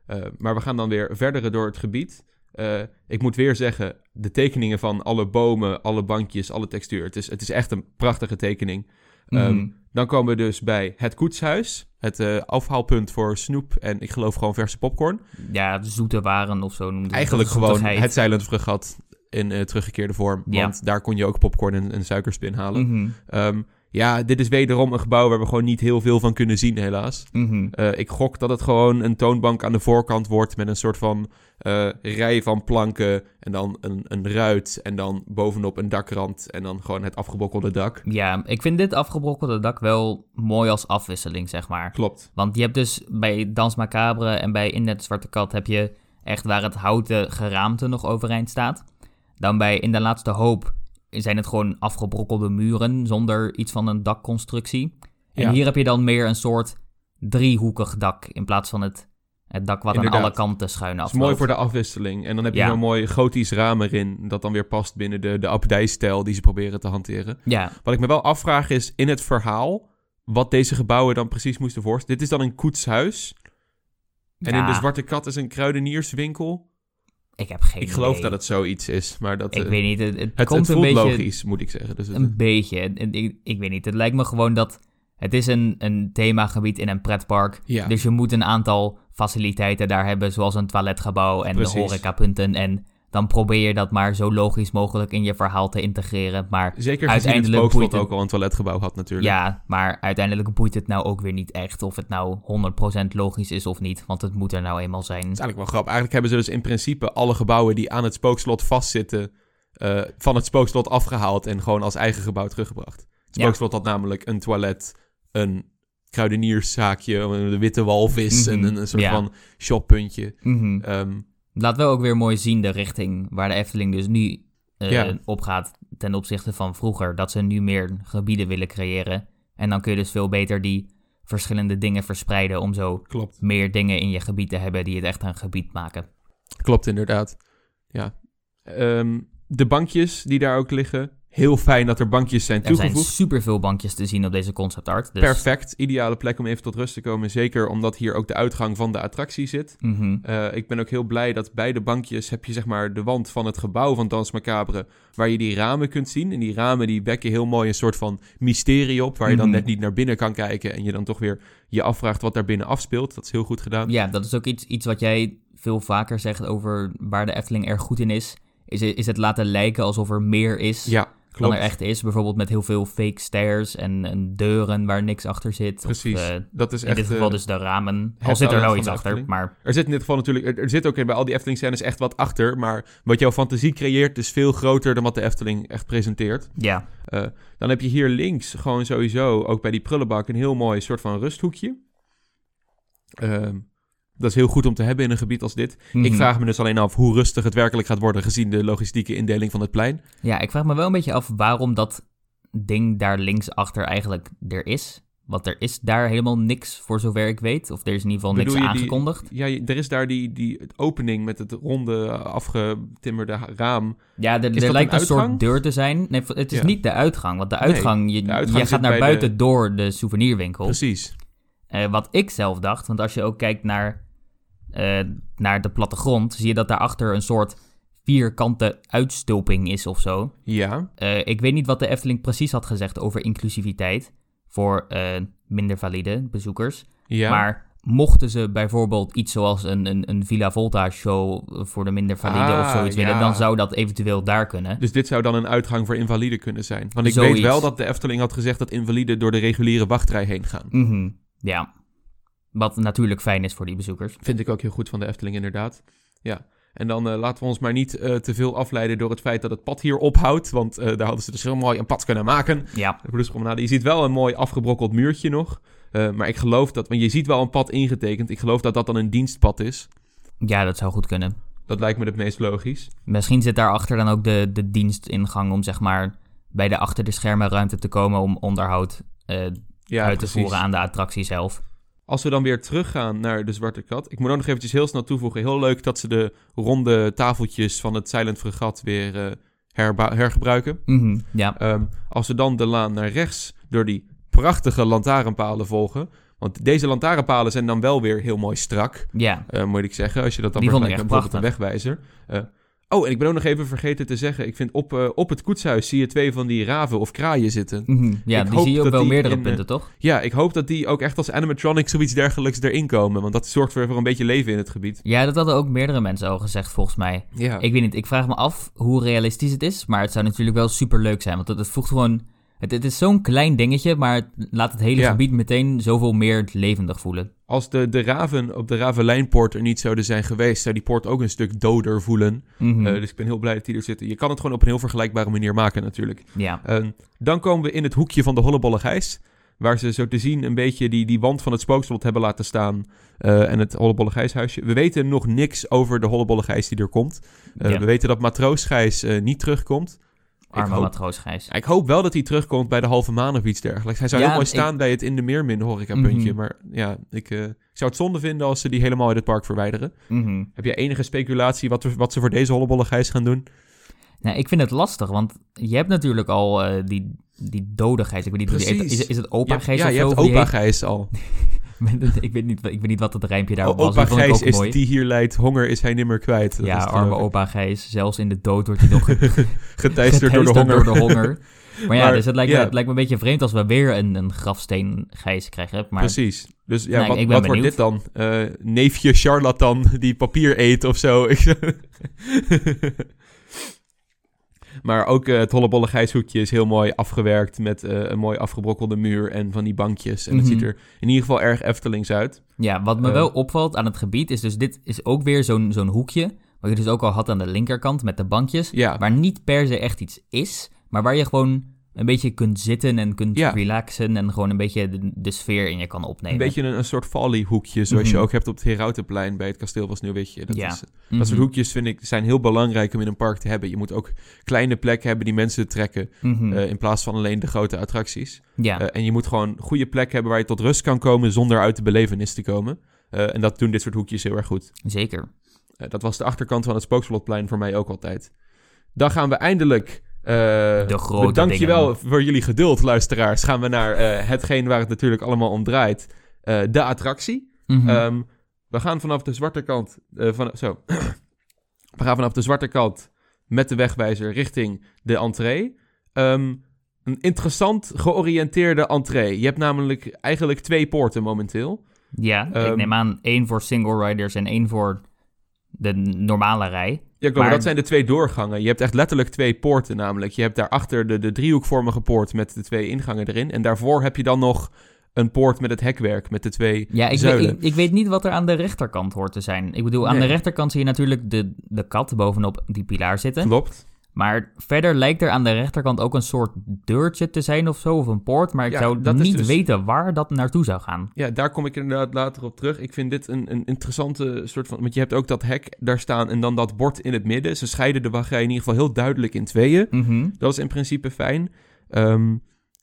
Speaker 1: Eh, maar we gaan dan weer verder door het gebied. Eh, ik moet weer zeggen, de tekeningen van alle bomen, alle bankjes, alle textuur. Het is, het is echt een prachtige tekening. Ehm,
Speaker 2: Mhm.
Speaker 1: dan komen we dus bij het koetshuis. Het eh, afhaalpunt voor snoep en ik geloof gewoon verse popcorn.
Speaker 2: Ja, zoete waren of zo noemde het.
Speaker 1: Eigenlijk gewoon het Silent Fregat in eh, teruggekeerde vorm.
Speaker 2: Ja.
Speaker 1: Want daar kon je ook popcorn en, en suikerspin halen.
Speaker 2: Mhm.
Speaker 1: Ehm, ja, dit is wederom een gebouw waar we gewoon niet heel veel van kunnen zien, helaas.
Speaker 2: Mhm.
Speaker 1: Eh, ik gok dat het gewoon een toonbank aan de voorkant wordt met een soort van eh, rij van planken en dan een, een ruit en dan bovenop een dakrand en dan gewoon het afgebrokkelde dak.
Speaker 2: Ja, ik vind dit afgebrokkelde dak wel mooi als afwisseling, zeg maar.
Speaker 1: Klopt.
Speaker 2: Want je hebt dus bij Dans Macabre en bij In het Zwarte Kat heb je echt waar het houten geraamte nog overeind staat. Dan bij In de Laatste Hoop zijn het gewoon afgebrokkelde muren zonder iets van een dakconstructie. En
Speaker 1: Ja.
Speaker 2: hier heb je dan meer een soort driehoekig dak in plaats van het, het dak wat aan alle kanten schuin
Speaker 1: Dat
Speaker 2: af.
Speaker 1: is mooi voor de afwisseling. En dan heb je
Speaker 2: Ja.
Speaker 1: zo'n mooi gotisch raam erin dat dan weer past binnen de, de abdijstijl die ze proberen te hanteren.
Speaker 2: Ja,
Speaker 1: Wat ik me wel afvraag is in het verhaal wat deze gebouwen dan precies moesten voorstellen. Dit is dan een koetshuis. En in de Zwarte Kat is een kruidenierswinkel.
Speaker 2: Ik heb geen
Speaker 1: Ik geloof
Speaker 2: idee.
Speaker 1: dat het zoiets is, maar dat...
Speaker 2: Ik
Speaker 1: eh,
Speaker 2: weet niet, het, het,
Speaker 1: het,
Speaker 2: komt
Speaker 1: het
Speaker 2: een beetje...
Speaker 1: logisch, moet ik zeggen. Dus
Speaker 2: Een beetje. En Ik, ik weet niet. Het lijkt me gewoon dat. Het is een, een themagebied in een pretpark.
Speaker 1: Ja.
Speaker 2: Dus je moet een aantal faciliteiten daar hebben, zoals een toiletgebouw en
Speaker 1: Precies.
Speaker 2: de horecapunten. En dan probeer je dat maar zo logisch mogelijk in je verhaal te integreren. Maar
Speaker 1: Zeker het
Speaker 2: uiteindelijk
Speaker 1: spookslot
Speaker 2: boeit het-
Speaker 1: ook al een toiletgebouw had natuurlijk.
Speaker 2: ja, maar uiteindelijk boeit het nou ook weer niet echt of het nou 100% logisch is of niet. Want het moet er nou eenmaal zijn.
Speaker 1: Dat is eigenlijk wel grappig. Eigenlijk hebben ze dus in principe alle gebouwen die aan het spookslot vastzitten... eh, van het spookslot afgehaald en gewoon als eigen gebouw teruggebracht. Het
Speaker 2: Ja.
Speaker 1: spookslot had namelijk een toilet, een kruidenierszaakje, een witte walvis
Speaker 2: Mhm.
Speaker 1: en een, een soort
Speaker 2: Ja.
Speaker 1: van shoppuntje. Ehm,
Speaker 2: Laat wel ook weer mooi zien de richting waar de Efteling dus nu eh,
Speaker 1: Ja.
Speaker 2: op gaat ten opzichte van vroeger. Dat ze nu meer gebieden willen creëren. En dan kun je dus veel beter die verschillende dingen verspreiden om zo
Speaker 1: klopt.
Speaker 2: meer dingen in je gebied te hebben die het echt een gebied maken.
Speaker 1: Klopt inderdaad. Ja. Ehm, de bankjes die daar ook liggen. Heel fijn dat er bankjes zijn
Speaker 2: Er zijn
Speaker 1: toegevoegd.
Speaker 2: superveel bankjes te zien op deze concept art. Dus,
Speaker 1: Perfect. Ideale plek om even tot rust te komen. Zeker omdat hier ook de uitgang van de attractie zit.
Speaker 2: Mhm.
Speaker 1: Eh, ik ben ook heel blij dat bij de bankjes heb je zeg maar de wand van het gebouw van Dans Macabre, waar je die ramen kunt zien. En die ramen die wekken heel mooi een soort van mysterie op, waar je dan
Speaker 2: Mhm.
Speaker 1: net niet naar binnen kan kijken en je dan toch weer je afvraagt wat daar binnen afspeelt. Dat is heel goed gedaan.
Speaker 2: Ja, dat is ook iets, iets wat jij veel vaker zegt over waar de Efteling erg goed in is. Is, is het laten lijken alsof er meer is
Speaker 1: Ja,
Speaker 2: dan
Speaker 1: Klopt.
Speaker 2: er echt is. Bijvoorbeeld met heel veel fake stairs en, en deuren waar niks achter zit.
Speaker 1: Precies.
Speaker 2: Of, eh,
Speaker 1: dat is
Speaker 2: in
Speaker 1: echt...
Speaker 2: dit geval
Speaker 1: eh,
Speaker 2: dus de ramen. Al zit er
Speaker 1: van
Speaker 2: iets achter, maar
Speaker 1: Er zit in dit geval natuurlijk, er, er zit ook in, bij al die Efteling-scènes echt wat achter, maar wat jouw fantasie creëert is veel groter dan wat de Efteling echt presenteert.
Speaker 2: ja.
Speaker 1: Eh, dan heb je hier links gewoon sowieso, ook bij die prullenbak, een heel mooi soort van rusthoekje. Ehm, dat is heel goed om te hebben in een gebied als dit. Ik
Speaker 2: Mhm.
Speaker 1: vraag me dus alleen af hoe rustig het werkelijk gaat worden gezien de logistieke indeling van het plein.
Speaker 2: Ja, ik vraag me wel een beetje af waarom dat ding daar linksachter eigenlijk er is. Want er is daar helemaal niks voor zover ik weet. Of er is in ieder geval niks
Speaker 1: die-
Speaker 2: aangekondigd.
Speaker 1: Ja, er is daar die, die opening met het ronde, afgetimmerde raam.
Speaker 2: Ja, er, er lijkt een soort deur te zijn. Nee, het is
Speaker 1: Ja.
Speaker 2: niet de uitgang. Want de uitgang, je,
Speaker 1: de uitgang
Speaker 2: je gaat naar buiten
Speaker 1: de-
Speaker 2: door de souvenirwinkel.
Speaker 1: Precies.
Speaker 2: Eh, wat ik zelf dacht, want als je ook kijkt naar, eh, naar de plattegrond, zie je dat daarachter een soort vierkante uitstulping is of zo.
Speaker 1: Ja,
Speaker 2: Eh, ik weet niet wat de Efteling precies had gezegd over inclusiviteit voor minder valide bezoekers.
Speaker 1: ja.
Speaker 2: Maar mochten ze bijvoorbeeld iets zoals een, een, een Villa Volta show voor de minder valide of
Speaker 1: Ah,
Speaker 2: zoiets willen,
Speaker 1: ja.
Speaker 2: dan zou dat eventueel daar kunnen.
Speaker 1: Dus dit zou dan een uitgang voor invaliden kunnen zijn. Want ik
Speaker 2: Zoiets.
Speaker 1: weet wel dat de Efteling had gezegd dat invaliden door de reguliere wachtrij heen gaan.
Speaker 2: Mhm, ja. Wat natuurlijk fijn is voor die bezoekers.
Speaker 1: Vind ik ook heel goed van de Efteling, inderdaad. Ja. En dan eh, laten we ons maar niet eh, te veel afleiden door het feit dat het pad hier ophoudt. Want eh, daar hadden ze dus heel mooi een pad kunnen maken.
Speaker 2: Ja,
Speaker 1: De. Je ziet wel een mooi afgebrokkeld muurtje nog. Maar ik geloof dat, want je ziet wel een pad ingetekend. Ik geloof dat dat dan een dienstpad is.
Speaker 2: ja, dat zou goed kunnen.
Speaker 1: Dat lijkt me het meest logisch.
Speaker 2: Misschien zit daarachter dan ook de, de dienstingang om zeg maar bij de achter de schermen ruimte te komen om onderhoud
Speaker 1: Ja,
Speaker 2: uit te
Speaker 1: precies.
Speaker 2: voeren aan de attractie zelf.
Speaker 1: Als we dan weer teruggaan naar de Zwarte Kat. Ik moet ook nog eventjes heel snel toevoegen. Heel leuk dat ze de ronde tafeltjes van het Silent Fregat weer herba- hergebruiken.
Speaker 2: Mhm, ja,
Speaker 1: Ehm, als we dan de laan naar rechts door die prachtige lantaarnpalen volgen. Want deze lantaarnpalen zijn dan wel weer heel mooi strak,
Speaker 2: ja,
Speaker 1: eh, moet ik zeggen. Als je dat dan
Speaker 2: Die
Speaker 1: vergelijkt met bijvoorbeeld een wegwijzer. Eh, oh, en ik ben ook nog even vergeten te zeggen. Ik vind op, eh, op het koetshuis zie je twee van die raven of kraaien zitten.
Speaker 2: mhm, ja
Speaker 1: Ik
Speaker 2: die zie je op wel meerdere
Speaker 1: in, eh,
Speaker 2: punten, toch?
Speaker 1: Ja, ik hoop dat die ook echt als animatronic zoiets dergelijks erin komen. Want dat zorgt weer voor een beetje leven in het gebied.
Speaker 2: Ja, dat hadden ook meerdere mensen al gezegd volgens mij.
Speaker 1: Ja,
Speaker 2: Ik weet niet, ik vraag me af hoe realistisch het is, maar het zou natuurlijk wel super leuk zijn. Want het voegt gewoon. Het, het is zo'n klein dingetje, maar het laat het hele
Speaker 1: Ja.
Speaker 2: gebied meteen zoveel meer levendig voelen.
Speaker 1: als de, de raven op de Ravenlijnpoort er niet zouden zijn geweest, zou die poort ook een stuk doder voelen.
Speaker 2: Mhm,
Speaker 1: Eh, dus ik ben heel blij dat die er zitten. Je kan het gewoon op een heel vergelijkbare manier maken natuurlijk.
Speaker 2: ja.
Speaker 1: Ehm, dan komen we in het hoekje van de Hollebolle Gijs. Waar ze zo te zien een beetje die, die wand van het spookslot hebben laten staan. eh, en het Hollebolle Gijshuisje. We weten nog niks over de Hollebolle Gijs die er komt. Eh,
Speaker 2: Ja.
Speaker 1: We weten dat Matroos Gijs niet terugkomt.
Speaker 2: Arme
Speaker 1: hoop-
Speaker 2: matroos Gijs.
Speaker 1: Ik hoop wel dat hij terugkomt bij de halve maan of iets dergelijks. Hij zou
Speaker 2: Ja,
Speaker 1: heel mooi
Speaker 2: ik-
Speaker 1: staan bij het in de meermin horecapuntje.
Speaker 2: Mhm.
Speaker 1: Maar ja, ik, eh, ik zou het zonde vinden als ze die helemaal uit het park verwijderen.
Speaker 2: Mhm.
Speaker 1: Heb jij enige speculatie wat, we- wat ze voor deze Hollebolle Gijs gaan doen?
Speaker 2: Nou, ik vind het lastig, want je hebt natuurlijk al eh, die, die dode Gijs. Ik weet niet hoe die.
Speaker 1: Precies.
Speaker 2: Is, is het opa
Speaker 1: Ja,
Speaker 2: Gijs
Speaker 1: ja,
Speaker 2: of
Speaker 1: je hebt opa? Gijs al.
Speaker 2: ik, weet niet, ik weet niet wat het rijmpje daarop
Speaker 1: O-
Speaker 2: was.
Speaker 1: opa Gijs
Speaker 2: ook
Speaker 1: is
Speaker 2: mooi.
Speaker 1: die hier leidt, honger is hij nimmer kwijt. Dat
Speaker 2: ja, arme opa Gijs. Zelfs in de dood wordt hij nog
Speaker 1: Geteisterd door de honger.
Speaker 2: door de honger. Maar ja,
Speaker 1: Maar,
Speaker 2: dus het lijkt,
Speaker 1: ja.
Speaker 2: Me, het lijkt me een beetje vreemd als we weer een, een grafsteen Gijs krijgen. Maar
Speaker 1: Precies. Dus ja,
Speaker 2: Nee,
Speaker 1: wat,
Speaker 2: ik ben
Speaker 1: wat wordt dit dan? Eh, neefje charlatan die papier eet of zo. Maar ook eh, het hollebolle gijshoekje is heel mooi afgewerkt met eh, een mooi afgebrokkelde muur en van die bankjes. En het
Speaker 2: Mhm.
Speaker 1: ziet er in ieder geval erg Eftelings uit.
Speaker 2: ja, wat me
Speaker 1: Eh.
Speaker 2: wel opvalt aan het gebied is dus dit is ook weer zo'n zo'n hoekje. Wat je dus ook al had aan de linkerkant met de bankjes.
Speaker 1: Ja,
Speaker 2: Waar niet per se echt iets is, maar waar je gewoon een beetje kunt zitten en kunt
Speaker 1: Ja.
Speaker 2: relaxen. En gewoon een beetje de, de sfeer in je kan opnemen.
Speaker 1: een beetje een, een soort folly-hoekje, zoals je
Speaker 2: Mhm.
Speaker 1: ook hebt op het Herautenplein bij het kasteel van Sneeuwwitje. Dat,
Speaker 2: Ja.
Speaker 1: is,
Speaker 2: Mhm.
Speaker 1: dat soort hoekjes vind ik zijn heel belangrijk om in een park te hebben. Je moet ook kleine plekken hebben die mensen trekken,
Speaker 2: Mhm.
Speaker 1: eh, in plaats van alleen de grote attracties.
Speaker 2: ja,
Speaker 1: Eh, en je moet gewoon goede plekken hebben waar je tot rust kan komen zonder uit de belevenis te komen. Eh, en dat doen dit soort hoekjes heel erg goed.
Speaker 2: zeker.
Speaker 1: Dat was de achterkant van het Spookslotplein voor mij ook altijd. Dan gaan we eindelijk... eh
Speaker 2: De grote
Speaker 1: je wel voor jullie geduld, luisteraars. Gaan we naar eh, hetgeen waar het natuurlijk allemaal om draait. Eh, de attractie.
Speaker 2: Mhm.
Speaker 1: Ehm, we gaan vanaf de zwarte kant... van, zo. we gaan vanaf de zwarte kant met de wegwijzer richting de entree. Ehm, een interessant georiënteerde entree. Je hebt namelijk eigenlijk twee poorten momenteel.
Speaker 2: ja, ik
Speaker 1: ehm,
Speaker 2: neem aan één voor single riders en één voor de normale rij.
Speaker 1: Ja, klopt, maar
Speaker 2: Maar-
Speaker 1: dat zijn de twee doorgangen. Je hebt echt letterlijk twee poorten namelijk. Je hebt daarachter de, de driehoekvormige poort met de twee ingangen erin. En daarvoor heb je dan nog een poort met het hekwerk met de twee
Speaker 2: Ja, ik
Speaker 1: zuilen.
Speaker 2: weet, ik, ik weet niet wat er aan de rechterkant hoort te zijn. Ik bedoel, aan
Speaker 1: Nee.
Speaker 2: de rechterkant zie je natuurlijk de, de kat bovenop die pilaar zitten.
Speaker 1: Klopt.
Speaker 2: Maar verder lijkt er aan de rechterkant ook een soort deurtje te zijn of zo, of een poort. Maar ik
Speaker 1: Ja,
Speaker 2: zou niet
Speaker 1: dus-
Speaker 2: weten waar dat naartoe zou gaan.
Speaker 1: Ja, daar kom ik inderdaad later op terug. Ik vind dit een, een interessante soort van... Want je hebt ook dat hek daar staan en dan dat bord in het midden. Ze scheiden de wachtrij in ieder geval heel duidelijk in tweeën.
Speaker 2: Mhm.
Speaker 1: Dat is in principe fijn. Ehm,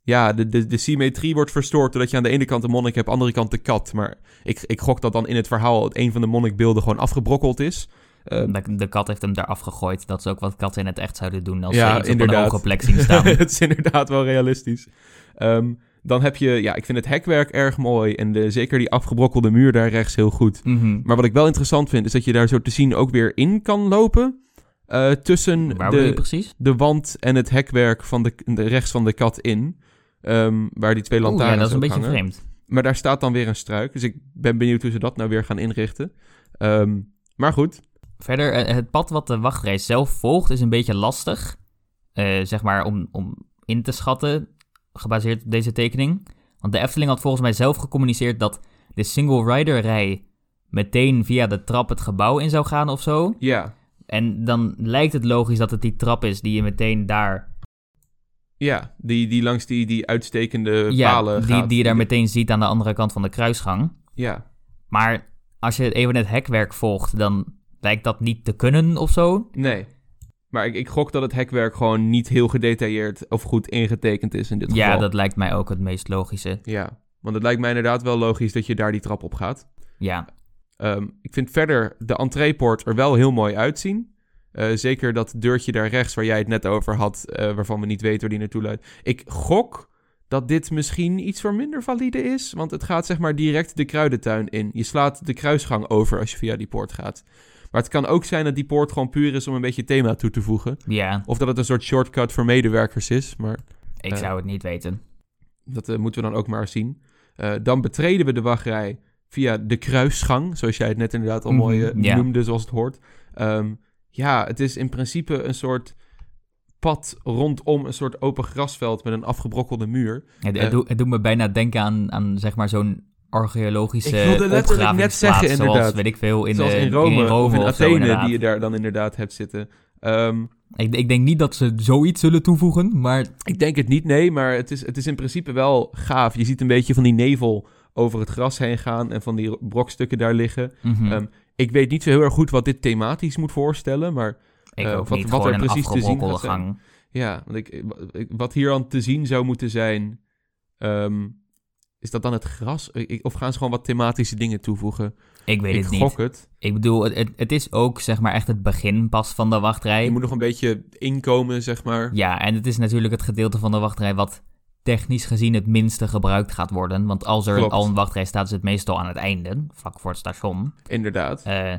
Speaker 1: ja, de, de, de symmetrie wordt verstoord doordat je aan de ene kant de monnik hebt, aan de andere kant de kat. Maar ik, ik gok dat dan in het verhaal het een van de monnikbeelden gewoon afgebrokkeld is. Ehm,
Speaker 2: De, de kat heeft hem daar afgegooid. Dat is ook wat katten in het echt zouden doen als
Speaker 1: Ja,
Speaker 2: ze iets op een plek zien staan.
Speaker 1: het is inderdaad wel realistisch. Ehm, dan heb je, ja, ik vind het hekwerk erg mooi en de, zeker die afgebrokkelde muur daar rechts heel goed.
Speaker 2: Mhm.
Speaker 1: Maar wat ik wel interessant vind, is dat je daar zo te zien ook weer in kan lopen. eh, tussen de, de wand en het hekwerk van de, de rechts van de kat in. Ehm, waar die twee lantaarns
Speaker 2: ja, dat is een beetje
Speaker 1: hangen.
Speaker 2: vreemd.
Speaker 1: Maar daar staat dan weer een struik. Dus ik ben benieuwd hoe ze dat nou weer gaan inrichten. Maar goed.
Speaker 2: Verder, eh, het pad wat de wachtrij zelf volgt is een beetje lastig. eh, zeg maar om, om in te schatten, gebaseerd op deze tekening. Want de Efteling had volgens mij zelf gecommuniceerd dat de single rider rij meteen via de trap het gebouw in zou gaan of zo.
Speaker 1: Ja,
Speaker 2: En dan lijkt het logisch dat het die trap is die je meteen daar,
Speaker 1: ja die, die langs die, die uitstekende
Speaker 2: ja,
Speaker 1: palen
Speaker 2: die,
Speaker 1: gaat.
Speaker 2: die je daar meteen ziet aan de andere kant van de kruisgang.
Speaker 1: Ja,
Speaker 2: Maar als je even het hekwerk volgt, dan lijkt dat niet te kunnen of zo.
Speaker 1: nee. Maar ik, ik gok dat het hekwerk gewoon niet heel gedetailleerd of goed ingetekend is in dit
Speaker 2: Ja,
Speaker 1: geval.
Speaker 2: dat lijkt mij ook het meest logische.
Speaker 1: Ja, want het lijkt mij inderdaad wel logisch dat je daar die trap op gaat.
Speaker 2: Ja,
Speaker 1: Ehm, ik vind verder de entreepoort er wel heel mooi uitzien. Eh, zeker dat deurtje daar rechts waar jij het net over had, eh, waarvan we niet weten waar die naartoe leidt. Ik gok dat dit misschien iets voor minder valide is, want het gaat zeg maar direct de kruidentuin in. Je slaat de kruisgang over als je via die poort gaat. Maar het kan ook zijn dat die poort gewoon puur is om een beetje thema toe te voegen.
Speaker 2: ja,
Speaker 1: Of dat het een soort shortcut voor medewerkers is, maar
Speaker 2: ik
Speaker 1: Eh,
Speaker 2: zou het niet weten.
Speaker 1: dat eh, moeten we dan ook maar zien. Eh, dan betreden we de wachtrij via de kruisgang, zoals jij het net inderdaad al
Speaker 2: Mhm,
Speaker 1: mooi
Speaker 2: ja.
Speaker 1: noemde, zoals het hoort. Ehm, ja, het is in principe een soort pad rondom een soort open grasveld met een afgebrokkelde muur.
Speaker 2: Het,
Speaker 1: eh,
Speaker 2: het, doet, het doet me bijna denken aan, aan zeg maar zo'n archeologische
Speaker 1: Ik wilde letterlijk net zeggen,
Speaker 2: zoals,
Speaker 1: inderdaad.
Speaker 2: weet ik veel, in,
Speaker 1: Zoals
Speaker 2: eh,
Speaker 1: in Rome, of in Athene, die je daar dan inderdaad hebt zitten. Ehm,
Speaker 2: ik, ik denk niet dat ze zoiets zullen toevoegen, maar
Speaker 1: ik denk het niet, nee, maar het is, het is in principe wel gaaf. Je ziet een beetje van die nevel over het gras heen gaan en van die brokstukken daar liggen.
Speaker 2: mhm,
Speaker 1: Ehm, Ik weet niet zo heel erg goed wat dit thematisch moet voorstellen, maar
Speaker 2: ik
Speaker 1: eh,
Speaker 2: ook
Speaker 1: wat-
Speaker 2: niet.
Speaker 1: wat er precies te zien gaat zijn. ja, want ik, ik- wat hier aan te zien zou moeten zijn, ehm, is dat dan het gras? Of gaan ze gewoon wat thematische dingen toevoegen?
Speaker 2: Ik weet
Speaker 1: ik
Speaker 2: het niet.
Speaker 1: gok het.
Speaker 2: Ik bedoel, het, het, is ook zeg maar echt het begin pas van de wachtrij.
Speaker 1: Je moet nog een beetje inkomen, zeg maar.
Speaker 2: Ja, en het is natuurlijk het gedeelte van de wachtrij wat technisch gezien het minste gebruikt gaat worden. Want als er
Speaker 1: Klopt.
Speaker 2: al een wachtrij staat, is het meestal aan het einde, vlak voor het station.
Speaker 1: Inderdaad.
Speaker 2: Eh,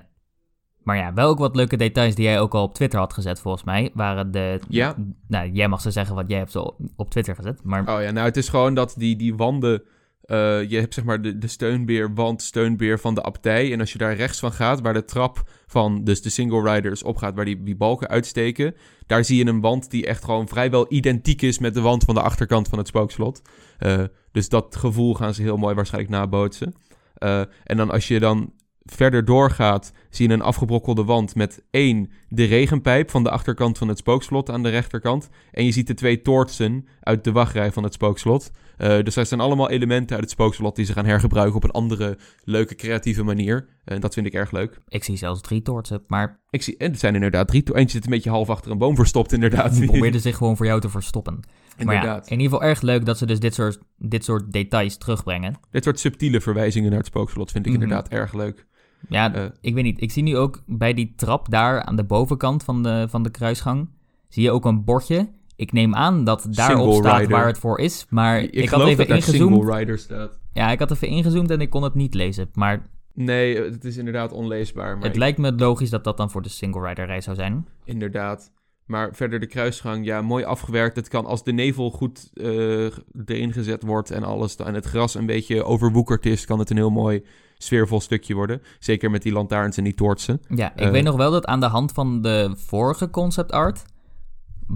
Speaker 2: maar ja, wel ook wat leuke details die jij ook al op Twitter had gezet, volgens mij. Waren de.
Speaker 1: Ja.
Speaker 2: Nou, jij mag ze zeggen wat jij hebt zo op Twitter gezet. Maar
Speaker 1: Oh ja, nou het is gewoon dat die, die wanden... eh, je hebt zeg maar de, de steunbeerwand, steunbeer van de abdij. En als je daar rechts van gaat, waar de trap van dus de single riders opgaat, waar die, die balken uitsteken... daar zie je een wand die echt gewoon vrijwel identiek is met de wand van de achterkant van het spookslot. Eh, dus dat gevoel gaan ze heel mooi waarschijnlijk nabootsen. Eh, en dan als je dan verder doorgaat, zie je een afgebrokkelde wand met één, de regenpijp van de achterkant van het spookslot aan de rechterkant. En je ziet de twee toortsen uit de wachtrij van het spookslot. Eh, dus dat zijn allemaal elementen uit het spookslot die ze gaan hergebruiken op een andere, leuke, creatieve manier. En dat vind ik erg leuk.
Speaker 2: ik zie zelfs drie toortsen. Maar
Speaker 1: Ik zie, en het zijn inderdaad drie to- Eentje zit een beetje half achter een boom verstopt, inderdaad.
Speaker 2: die probeerde zich gewoon voor jou te verstoppen. Maar ja,
Speaker 1: inderdaad.
Speaker 2: in ieder geval erg leuk dat ze dus dit soort, dit soort details terugbrengen.
Speaker 1: Dit soort subtiele verwijzingen naar het spookslot vind ik
Speaker 2: Mhm.
Speaker 1: inderdaad erg leuk.
Speaker 2: Ja,
Speaker 1: Eh.
Speaker 2: ik weet niet. Ik zie nu ook bij die trap daar aan de bovenkant van de, van de kruisgang... zie je ook een bordje. Ik neem aan dat daarop staat
Speaker 1: rider.
Speaker 2: waar het voor is. Maar
Speaker 1: Ik,
Speaker 2: ik, had even
Speaker 1: dat
Speaker 2: ingezoomd.
Speaker 1: single rider staat.
Speaker 2: Ja, ik had even ingezoomd en ik kon het niet lezen. Maar
Speaker 1: Nee, het is inderdaad onleesbaar. Maar
Speaker 2: het
Speaker 1: ik-
Speaker 2: lijkt me logisch dat dat dan voor de single rider reis zou zijn.
Speaker 1: Inderdaad. Maar verder de kruisgang, ja, mooi afgewerkt. Het kan als de nevel goed eh, erin gezet wordt en alles, en het gras een beetje overwoekerd is, kan het een heel mooi sfeervol stukje worden. Zeker met die lantaarns en die toortsen.
Speaker 2: Ja, ik
Speaker 1: Eh.
Speaker 2: weet nog wel dat aan de hand van de vorige concept art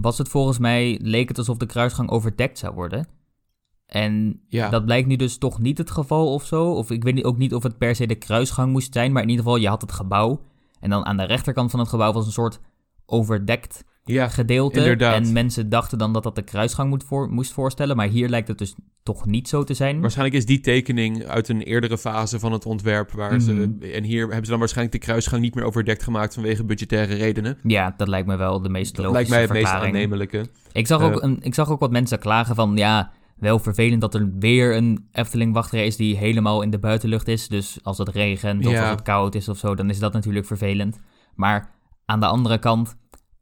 Speaker 2: was het volgens mij, leek het alsof de kruisgang overdekt zou worden. En
Speaker 1: Ja,
Speaker 2: dat blijkt nu dus toch niet het geval of zo. Of ik weet niet- ook niet of het per se de kruisgang moest zijn, maar in ieder geval, je had het gebouw. En dan aan de rechterkant van het gebouw was een soort overdekt
Speaker 1: ja
Speaker 2: gedeelte.
Speaker 1: inderdaad.
Speaker 2: En mensen dachten dan dat dat de kruisgang moet voor, moest voorstellen. Maar hier lijkt het dus toch niet zo te zijn.
Speaker 1: Waarschijnlijk is die tekening uit een eerdere fase van het ontwerp. Waar ze,
Speaker 2: Mhm.
Speaker 1: en hier hebben ze dan waarschijnlijk de kruisgang niet meer overdekt gemaakt vanwege budgettaire redenen.
Speaker 2: Ja, dat lijkt me wel de meest
Speaker 1: Dat
Speaker 2: logische
Speaker 1: lijkt mij het meest
Speaker 2: verklaring.
Speaker 1: aannemelijke.
Speaker 2: Ik zag, ook
Speaker 1: Eh.
Speaker 2: een, ik zag ook wat mensen klagen van, ja, wel vervelend dat er weer een Efteling wachtrij is die helemaal in de buitenlucht is. Dus als het regent of
Speaker 1: Ja.
Speaker 2: als het koud is of zo, dan is dat natuurlijk vervelend. Maar aan de andere kant,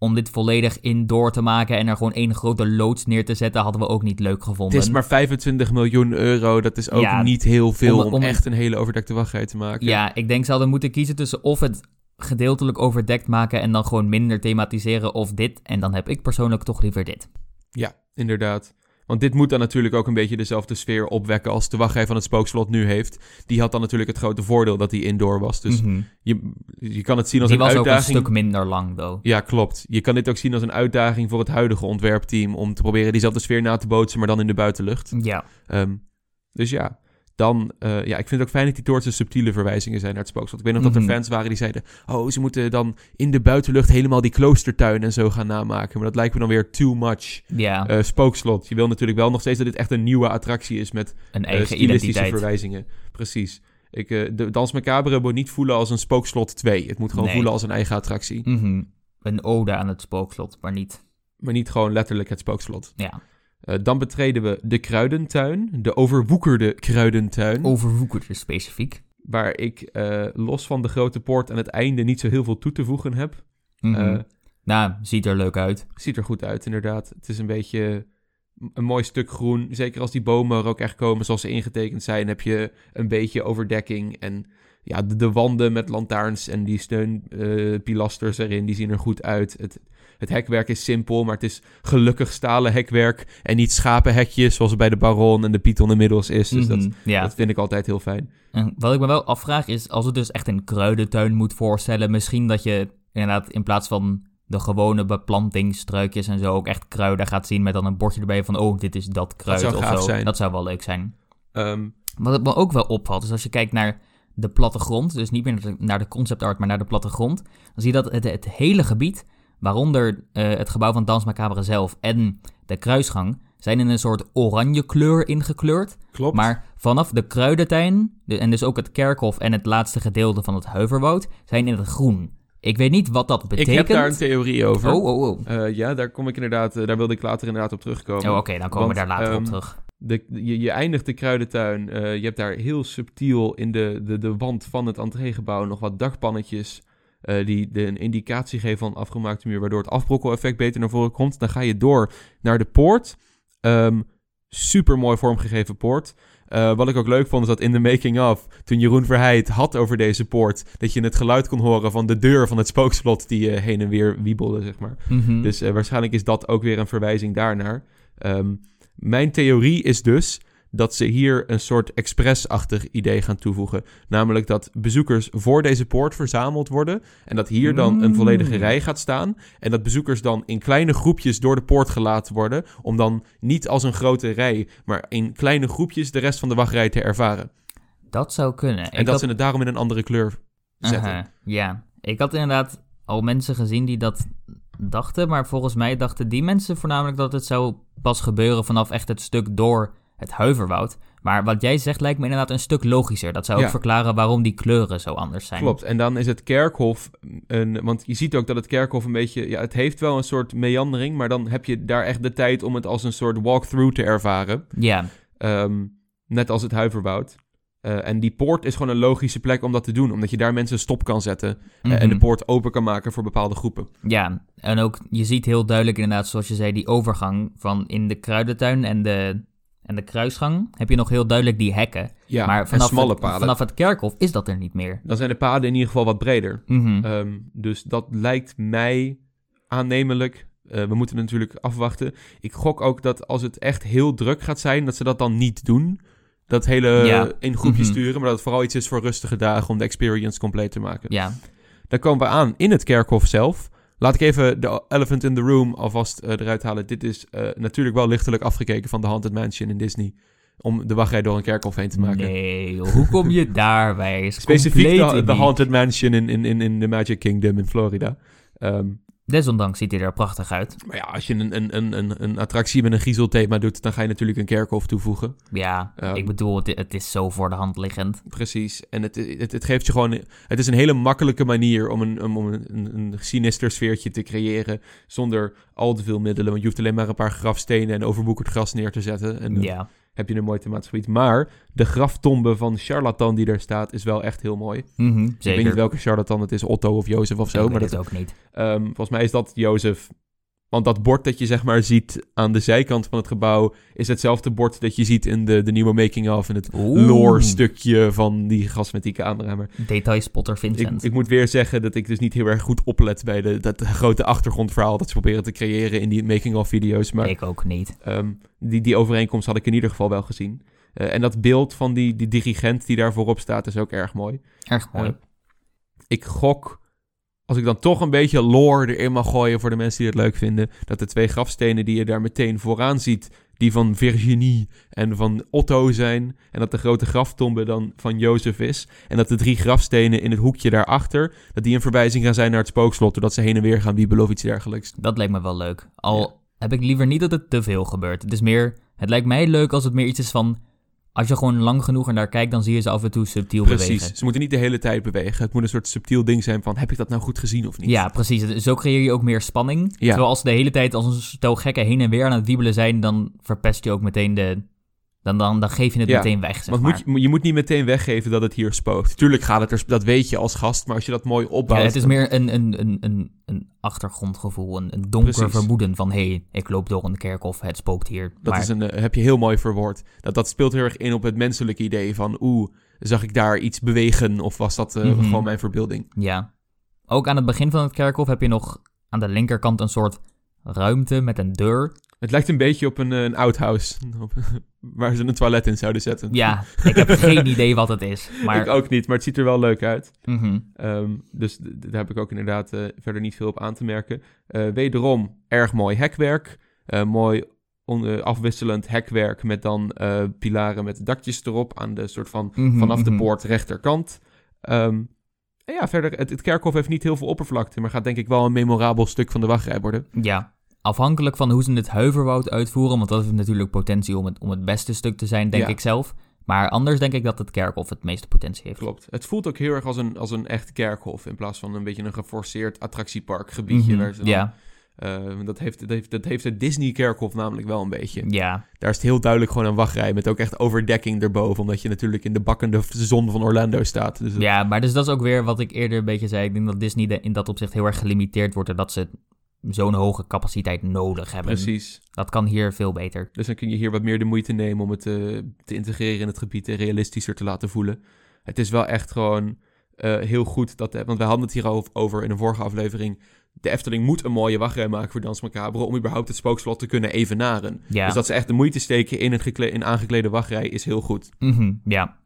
Speaker 2: om dit volledig indoor te maken en er gewoon één grote loods neer te zetten, hadden we ook niet leuk gevonden.
Speaker 1: Het is maar 25 miljoen euro. Dat is ook
Speaker 2: Ja,
Speaker 1: niet heel veel
Speaker 2: om-
Speaker 1: om,
Speaker 2: om-
Speaker 1: echt een hele overdekte wachtrij te maken.
Speaker 2: Ja, ik denk ze hadden moeten kiezen tussen of het gedeeltelijk overdekt maken en dan gewoon minder thematiseren of dit. En dan heb ik persoonlijk toch liever dit.
Speaker 1: Ja, inderdaad. Want dit moet dan natuurlijk ook een beetje dezelfde sfeer opwekken als de wachtrij van het spookslot nu heeft. Die had dan natuurlijk het grote voordeel dat die indoor was. Dus
Speaker 2: Mhm.
Speaker 1: je, je kan het zien als
Speaker 2: Die
Speaker 1: een
Speaker 2: was ook een
Speaker 1: uitdaging.
Speaker 2: stuk minder lang, though.
Speaker 1: Ja, klopt. Je kan dit ook zien als een uitdaging voor het huidige ontwerpteam om te proberen diezelfde sfeer na te bootsen, maar dan in de buitenlucht.
Speaker 2: Ja,
Speaker 1: Ehm, dus ja, dan, eh, ja, ik vind het ook fijn dat die toortsen subtiele verwijzingen zijn naar het spookslot. Ik weet nog dat er
Speaker 2: Mhm.
Speaker 1: fans waren die zeiden, oh, ze moeten dan in de buitenlucht helemaal die kloostertuin en zo gaan namaken. Maar dat lijkt me dan weer too much. Eh, spookslot, je wil natuurlijk wel nog steeds dat dit echt een nieuwe attractie is met
Speaker 2: een
Speaker 1: eh,
Speaker 2: eigen
Speaker 1: stilistische
Speaker 2: identiteit.
Speaker 1: verwijzingen. Precies. Ik, eh, de Dans Macabre moet niet voelen als een spookslot 2. Het moet gewoon
Speaker 2: Nee.
Speaker 1: voelen als een eigen attractie.
Speaker 2: Mhm. Een ode aan het spookslot, maar niet.
Speaker 1: Maar niet gewoon letterlijk het spookslot.
Speaker 2: Ja,
Speaker 1: Eh, dan betreden we de kruidentuin. De overwoekerde kruidentuin.
Speaker 2: overwoekerd is specifiek.
Speaker 1: Waar ik eh, los van de grote poort aan het einde niet zo heel veel toe te voegen heb. Eh,
Speaker 2: nou, ziet er leuk uit.
Speaker 1: ziet er goed uit, inderdaad. Het is een beetje een mooi stuk groen. Zeker als die bomen er ook echt komen zoals ze ingetekend zijn, heb je een beetje overdekking. En ja, de, de wanden met lantaarns en die steunpilasters erin, die zien er goed uit. Het, het hekwerk is simpel, maar het is gelukkig stalen hekwerk en niet schapenhekjes zoals het bij de Baron en de Python inmiddels is. Dus dat,
Speaker 2: Mhm. ja.
Speaker 1: dat vind ik altijd heel fijn.
Speaker 2: En wat ik me wel afvraag is, als het dus echt een kruidentuin moet voorstellen, misschien dat je inderdaad in plaats van de gewone beplantingsstruikjes en zo ook echt kruiden gaat zien met dan een bordje erbij van, oh, dit is dat kruid
Speaker 1: zou
Speaker 2: of zo.
Speaker 1: zijn.
Speaker 2: Dat zou wel leuk zijn.
Speaker 1: Ehm,
Speaker 2: Wat het me ook wel opvalt, is als je kijkt naar de plattegrond, dus niet meer naar de, naar de concept art, maar naar de plattegrond, dan zie je dat het, het hele gebied, waaronder eh, het gebouw van Dans Macabre zelf en de kruisgang, zijn in een soort oranje kleur ingekleurd.
Speaker 1: klopt.
Speaker 2: Maar vanaf de kruidentuin, de- en dus ook het kerkhof en het laatste gedeelte van het Huiverwoud, zijn in het groen. Ik weet niet wat dat
Speaker 1: ik
Speaker 2: betekent.
Speaker 1: heb daar een theorie over.
Speaker 2: Oh, oh, oh.
Speaker 1: Eh, ja, daar kom ik inderdaad, eh, daar wilde ik later inderdaad op terugkomen.
Speaker 2: Oh, Oké, dan komen we daar later op
Speaker 1: ehm,
Speaker 2: terug.
Speaker 1: De, je, je eindigt de kruidentuin. je hebt daar heel subtiel in de, de, de wand van het entreegebouw nog wat dakpannetjes. Eh, die de, een indicatie geven van afgemaakte muur. Waardoor het afbrokkeleffect beter naar voren komt. Dan ga je door naar de poort. Ehm super mooi vormgegeven poort. Eh, wat ik ook leuk vond is dat in de making-of, toen Jeroen Verheid had over deze poort, dat je het geluid kon horen van de deur van het spookslot die eh, heen en weer wiebelde, zeg maar.
Speaker 2: Mhm.
Speaker 1: Dus waarschijnlijk is dat ook weer een verwijzing daarnaar. Ehm, mijn theorie is dus dat ze hier een soort expressachtig idee gaan toevoegen. Namelijk dat bezoekers voor deze poort verzameld worden. En dat hier dan een volledige
Speaker 2: Mm.
Speaker 1: rij gaat staan. En dat bezoekers dan in kleine groepjes door de poort gelaten worden. Om dan niet als een grote rij, maar in kleine groepjes de rest van de wachtrij te ervaren.
Speaker 2: dat zou kunnen.
Speaker 1: En
Speaker 2: Ik
Speaker 1: dat
Speaker 2: had-
Speaker 1: ze het daarom in een andere kleur zetten.
Speaker 2: Ja, ik had inderdaad al mensen gezien die dat dachten, maar volgens mij dachten die mensen voornamelijk dat het zou pas gebeuren vanaf echt het stuk door het huiverwoud. Maar wat jij zegt lijkt me inderdaad een stuk logischer. Dat zou ook
Speaker 1: Ja.
Speaker 2: verklaren waarom die kleuren zo anders zijn.
Speaker 1: Klopt. En dan is het kerkhof een. Want je ziet ook dat het kerkhof een beetje. Ja, het heeft wel een soort meandering. Maar dan heb je daar echt de tijd om het als een soort walkthrough te ervaren.
Speaker 2: Ja,
Speaker 1: Ehm, net als het huiverwoud. Eh, en die poort is gewoon een logische plek om dat te doen. Omdat je daar mensen stop kan zetten. eh, en de
Speaker 2: mhm.
Speaker 1: poort open kan maken voor bepaalde groepen.
Speaker 2: ja, en ook je ziet heel duidelijk inderdaad, zoals je zei, die overgang van in de kruidentuin en de, en de kruisgang. Heb je nog heel duidelijk die hekken.
Speaker 1: Ja,
Speaker 2: maar vanaf
Speaker 1: smalle
Speaker 2: het,
Speaker 1: paden.
Speaker 2: vanaf het kerkhof is dat er niet meer.
Speaker 1: Dan zijn de paden in ieder geval wat breder.
Speaker 2: Mhm.
Speaker 1: Ehm, dus dat lijkt mij aannemelijk. Eh, we moeten natuurlijk afwachten. Ik gok ook dat als het echt heel druk gaat zijn, dat ze dat dan niet doen. Dat hele
Speaker 2: Ja.
Speaker 1: in groepjes
Speaker 2: Mhm.
Speaker 1: sturen, maar dat het vooral iets is voor rustige dagen om de experience compleet te maken.
Speaker 2: Ja,
Speaker 1: Dan komen we aan in het kerkhof zelf. Laat ik even de elephant in the room alvast eh, eruit halen. Dit is eh, natuurlijk wel lichtelijk afgekeken van de Haunted Mansion in Disney. Om de wachtrij door een kerkhof heen te maken.
Speaker 2: nee, joh, hoe kom je daarbij?
Speaker 1: Specifiek de. Haunted Mansion in, in, in, in de Magic Kingdom in Florida. Ehm,
Speaker 2: Desondanks ziet hij er prachtig uit.
Speaker 1: maar ja, als je een, een, een, een, een attractie met een griezelthema doet, dan ga je natuurlijk een kerkhof toevoegen.
Speaker 2: Ja,
Speaker 1: Ja.
Speaker 2: ik bedoel, het, het is zo voor de hand liggend.
Speaker 1: Precies. En het, het, het geeft je gewoon. Het is een hele makkelijke manier om een, om een, een, een sinister sfeertje te creëren. Zonder al te veel middelen. Want je hoeft alleen maar een paar grafstenen en overboekerd gras neer te zetten. En
Speaker 2: Ja,
Speaker 1: heb je een mooi thematisch gebied. Maar de graftombe van charlatan die daar staat, is wel echt heel mooi.
Speaker 2: mhm,
Speaker 1: Ik weet niet welke charlatan het is, Otto of Jozef of zo.
Speaker 2: Ik
Speaker 1: maar dat,
Speaker 2: ook niet.
Speaker 1: Ehm, volgens mij is dat Jozef. Want dat bord dat je zeg maar ziet aan de zijkant van het gebouw... is hetzelfde bord dat je ziet in de, de nieuwe making-of... en het lore-stukje van die gast met die camera. Maar
Speaker 2: Detailspotter
Speaker 1: ik,
Speaker 2: Vincent.
Speaker 1: ik moet weer zeggen dat ik dus niet heel erg goed oplet... bij de, dat grote achtergrondverhaal dat ze proberen te creëren... in die making-of video's. Maar
Speaker 2: Ik ook niet.
Speaker 1: ehm, die, die overeenkomst had ik in ieder geval wel gezien. Eh, en dat beeld van die, die dirigent die daar voorop staat... is ook erg mooi.
Speaker 2: Erg mooi.
Speaker 1: Eh, ik gok, als ik dan toch een beetje lore erin mag gooien voor de mensen die het leuk vinden, dat de twee grafstenen die je daar meteen vooraan ziet, die van Virginie en van Otto zijn, en dat de grote graftombe dan van Jozef is, en dat de drie grafstenen in het hoekje daarachter, dat die een verwijzing gaan zijn naar het spookslot, doordat ze heen en weer gaan wiebelen of iets dergelijks.
Speaker 2: Dat lijkt me wel leuk. Al
Speaker 1: Ja.
Speaker 2: heb ik liever niet dat het te veel gebeurt. Het is meer, het lijkt mij leuk als het meer iets is van, als je gewoon lang genoeg naar kijkt, dan zie je ze af en toe subtiel
Speaker 1: Precies,
Speaker 2: bewegen.
Speaker 1: ze moeten niet de hele tijd bewegen. Het moet een soort subtiel ding zijn van, heb ik dat nou goed gezien of niet?
Speaker 2: Ja, precies. Zo creëer je ook meer spanning.
Speaker 1: Ja.
Speaker 2: Terwijl als ze de hele tijd als een stel gekken heen en weer aan het wiebelen zijn, dan verpest je ook meteen de... Dan, dan, dan geef je het
Speaker 1: Ja,
Speaker 2: meteen weg, zeg
Speaker 1: Want
Speaker 2: maar.
Speaker 1: moet je, je moet niet meteen weggeven dat het hier spookt. Tuurlijk gaat het er, dat weet je als gast, maar als je dat mooi opbouwt...
Speaker 2: Ja, het is meer een, een, een, een, een achtergrondgevoel, een, een donker
Speaker 1: Precies.
Speaker 2: vermoeden van... hé, hey, ik loop door een kerkhof, het spookt hier.
Speaker 1: Dat
Speaker 2: maar,
Speaker 1: is een, eh, heb je heel mooi verwoord. Dat, dat speelt heel erg in op het menselijke idee van... Oeh, zag ik daar iets bewegen of was dat eh,
Speaker 2: Mhm.
Speaker 1: gewoon mijn verbeelding?
Speaker 2: Ja. Ook aan het begin van het kerkhof heb je nog aan de linkerkant een soort ruimte met een deur.
Speaker 1: Het lijkt een beetje op een, eh, een outhouse. waar ze een toilet in zouden zetten.
Speaker 2: Ja, ik heb geen idee wat het is. Maar,
Speaker 1: Ik ook niet, maar het ziet er wel leuk uit.
Speaker 2: Mhm.
Speaker 1: Ehm, dus daar heb ik ook inderdaad eh, verder niet veel op aan te merken. Eh, wederom erg mooi hekwerk. Mooi afwisselend hekwerk met dan pilaren met dakjes erop aan de soort van
Speaker 2: Mhm,
Speaker 1: vanaf de
Speaker 2: mhm.
Speaker 1: poort rechterkant. Ehm, en ja, verder, het, het kerkhof heeft niet heel veel oppervlakte, maar gaat denk ik wel een memorabel stuk van de wachtrij worden.
Speaker 2: Ja, afhankelijk van hoe ze het huiverwoud uitvoeren, want dat heeft natuurlijk potentie om het, om het beste stuk te zijn, denk
Speaker 1: Ja.
Speaker 2: ik zelf. Maar anders denk ik dat het kerkhof het meeste potentie heeft.
Speaker 1: Klopt. Het voelt ook heel erg als een, als een echt kerkhof, in plaats van een beetje een geforceerd attractieparkgebiedje.
Speaker 2: Mhm,
Speaker 1: waar ze dan-
Speaker 2: Ja,
Speaker 1: eh, dat, heeft, dat, heeft, dat heeft het Disney-kerkhof namelijk wel een beetje.
Speaker 2: ja,
Speaker 1: Daar is het heel duidelijk gewoon een wachtrij met ook echt overdekking erboven, omdat je natuurlijk in de bakkende zon van Orlando staat. Dus
Speaker 2: ja, maar dus dat is ook weer wat ik eerder een beetje zei. Ik denk dat Disney in dat opzicht heel erg gelimiteerd wordt doordat ze zo'n hoge capaciteit nodig hebben.
Speaker 1: precies.
Speaker 2: Dat kan hier veel beter.
Speaker 1: Dus dan kun je hier wat meer de moeite nemen om het eh, te integreren in het gebied en realistischer te laten voelen. Het is wel echt gewoon eh, heel goed dat, want we hadden het hier over- in een vorige aflevering. De Efteling moet een mooie wachtrij maken voor Dans Macabre om überhaupt het spookslot te kunnen evenaren.
Speaker 2: Ja,
Speaker 1: Dus dat ze echt de moeite steken in een gekle- in aangeklede wachtrij is heel goed.
Speaker 2: Mhm, ja.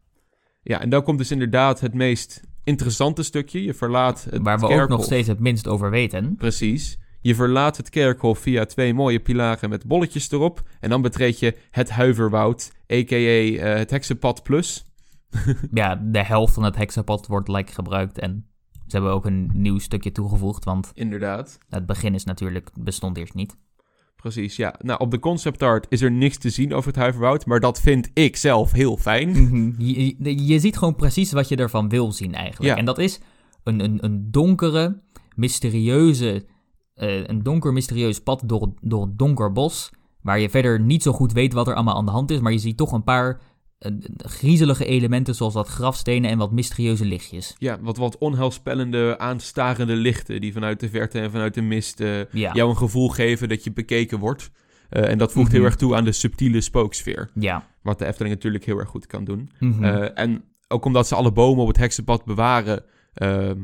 Speaker 1: Ja, en dan komt dus inderdaad het meest interessante stukje. Je verlaat het
Speaker 2: waar we ook nog steeds het minst over weten.
Speaker 1: Precies. Je verlaat het kerkhof via twee mooie pilaren met bolletjes erop. En dan betreed je het Huiverwoud, a.k.a. eh, het Heksenpad Plus.
Speaker 2: Ja, de helft van het heksenpad wordt like gebruikt en ze hebben ook een nieuw stukje toegevoegd, want
Speaker 1: Inderdaad.
Speaker 2: het begin is natuurlijk, bestond eerst niet.
Speaker 1: Precies, ja. Nou, op de concept art is er niks te zien over het Huiverwoud. Maar dat vind ik zelf heel fijn.
Speaker 2: Mhm. je, je, je ziet gewoon precies wat je ervan wil zien eigenlijk.
Speaker 1: Ja.
Speaker 2: En dat is een, een, een donkere, mysterieuze, eh, een donker mysterieus pad door, door een donker bos, waar je verder niet zo goed weet wat er allemaal aan de hand is, maar je ziet toch een paar eh, griezelige elementen zoals wat grafstenen en wat mysterieuze lichtjes.
Speaker 1: Ja, wat, wat onheilspellende, aanstarende lichten... die vanuit de verte en vanuit de mist eh,
Speaker 2: Ja,
Speaker 1: jou een gevoel geven dat je bekeken wordt. En dat voegt
Speaker 2: Mhm.
Speaker 1: heel erg toe aan de subtiele spooksfeer.
Speaker 2: ja.
Speaker 1: Wat de Efteling natuurlijk heel erg goed kan doen.
Speaker 2: Mhm.
Speaker 1: En ook omdat ze alle bomen op het heksenpad bewaren, ehm,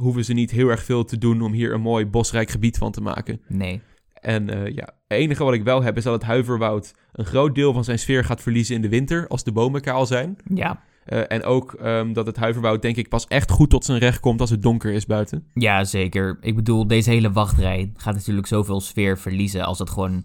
Speaker 1: hoeven ze niet heel erg veel te doen om hier een mooi bosrijk gebied van te maken.
Speaker 2: nee.
Speaker 1: En eh, ja, het enige wat ik wel heb is dat het huiverwoud een groot deel van zijn sfeer gaat verliezen in de winter, als de bomen kaal zijn.
Speaker 2: Ja.
Speaker 1: Eh, en ook ehm, dat het huiverwoud denk ik pas echt goed tot zijn recht komt als het donker is buiten.
Speaker 2: Ja, zeker. Ik bedoel, deze hele wachtrij gaat natuurlijk zoveel sfeer verliezen als het gewoon...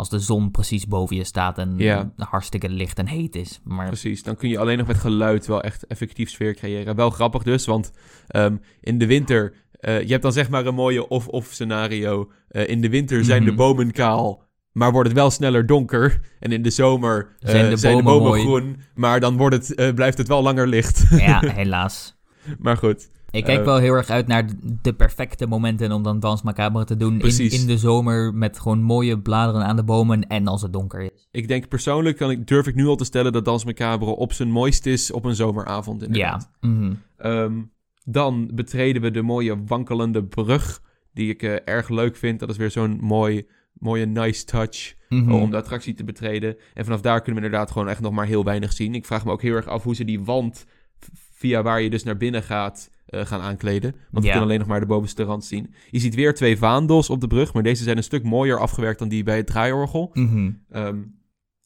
Speaker 2: Als de zon precies boven je staat en
Speaker 1: Ja.
Speaker 2: hartstikke licht en heet is. Maar
Speaker 1: Precies, dan kun je alleen nog met geluid wel echt effectief sfeer creëren. Wel grappig dus, want ehm, in de winter... eh, je hebt dan zeg maar een mooie of-of scenario. Eh, in de winter zijn de
Speaker 2: Mhm.
Speaker 1: bomen kaal, maar wordt het wel sneller donker. En in de zomer eh,
Speaker 2: Zijn de
Speaker 1: zijn de
Speaker 2: bomen mooi.
Speaker 1: groen, maar dan wordt het, blijft het wel langer licht.
Speaker 2: ja, helaas.
Speaker 1: maar goed,
Speaker 2: Ik kijk
Speaker 1: Eh,
Speaker 2: wel heel erg uit naar de perfecte momenten om dan Dans Macabre te doen. In, in de zomer met gewoon mooie bladeren aan de bomen en als het donker is.
Speaker 1: ik denk persoonlijk kan ik, durf ik nu al te stellen dat Dans Macabre op zijn mooist is op een zomeravond inderdaad.
Speaker 2: Ja. mhm.
Speaker 1: Ehm, dan betreden we de mooie wankelende brug, die ik eh, erg leuk vind. Dat is weer zo'n mooi, mooie nice touch
Speaker 2: Mhm.
Speaker 1: om de attractie te betreden. En vanaf daar kunnen we inderdaad gewoon echt nog maar heel weinig zien. Ik vraag me ook heel erg af hoe ze die wand, via waar je dus naar binnen gaat, eh, gaan aankleden. Want we
Speaker 2: Ja.
Speaker 1: kunnen alleen nog maar de bovenste rand zien. Je ziet weer twee vaandels op de brug, maar deze zijn een stuk mooier afgewerkt dan die bij het draaiorgel.
Speaker 2: Mhm.
Speaker 1: Ehm,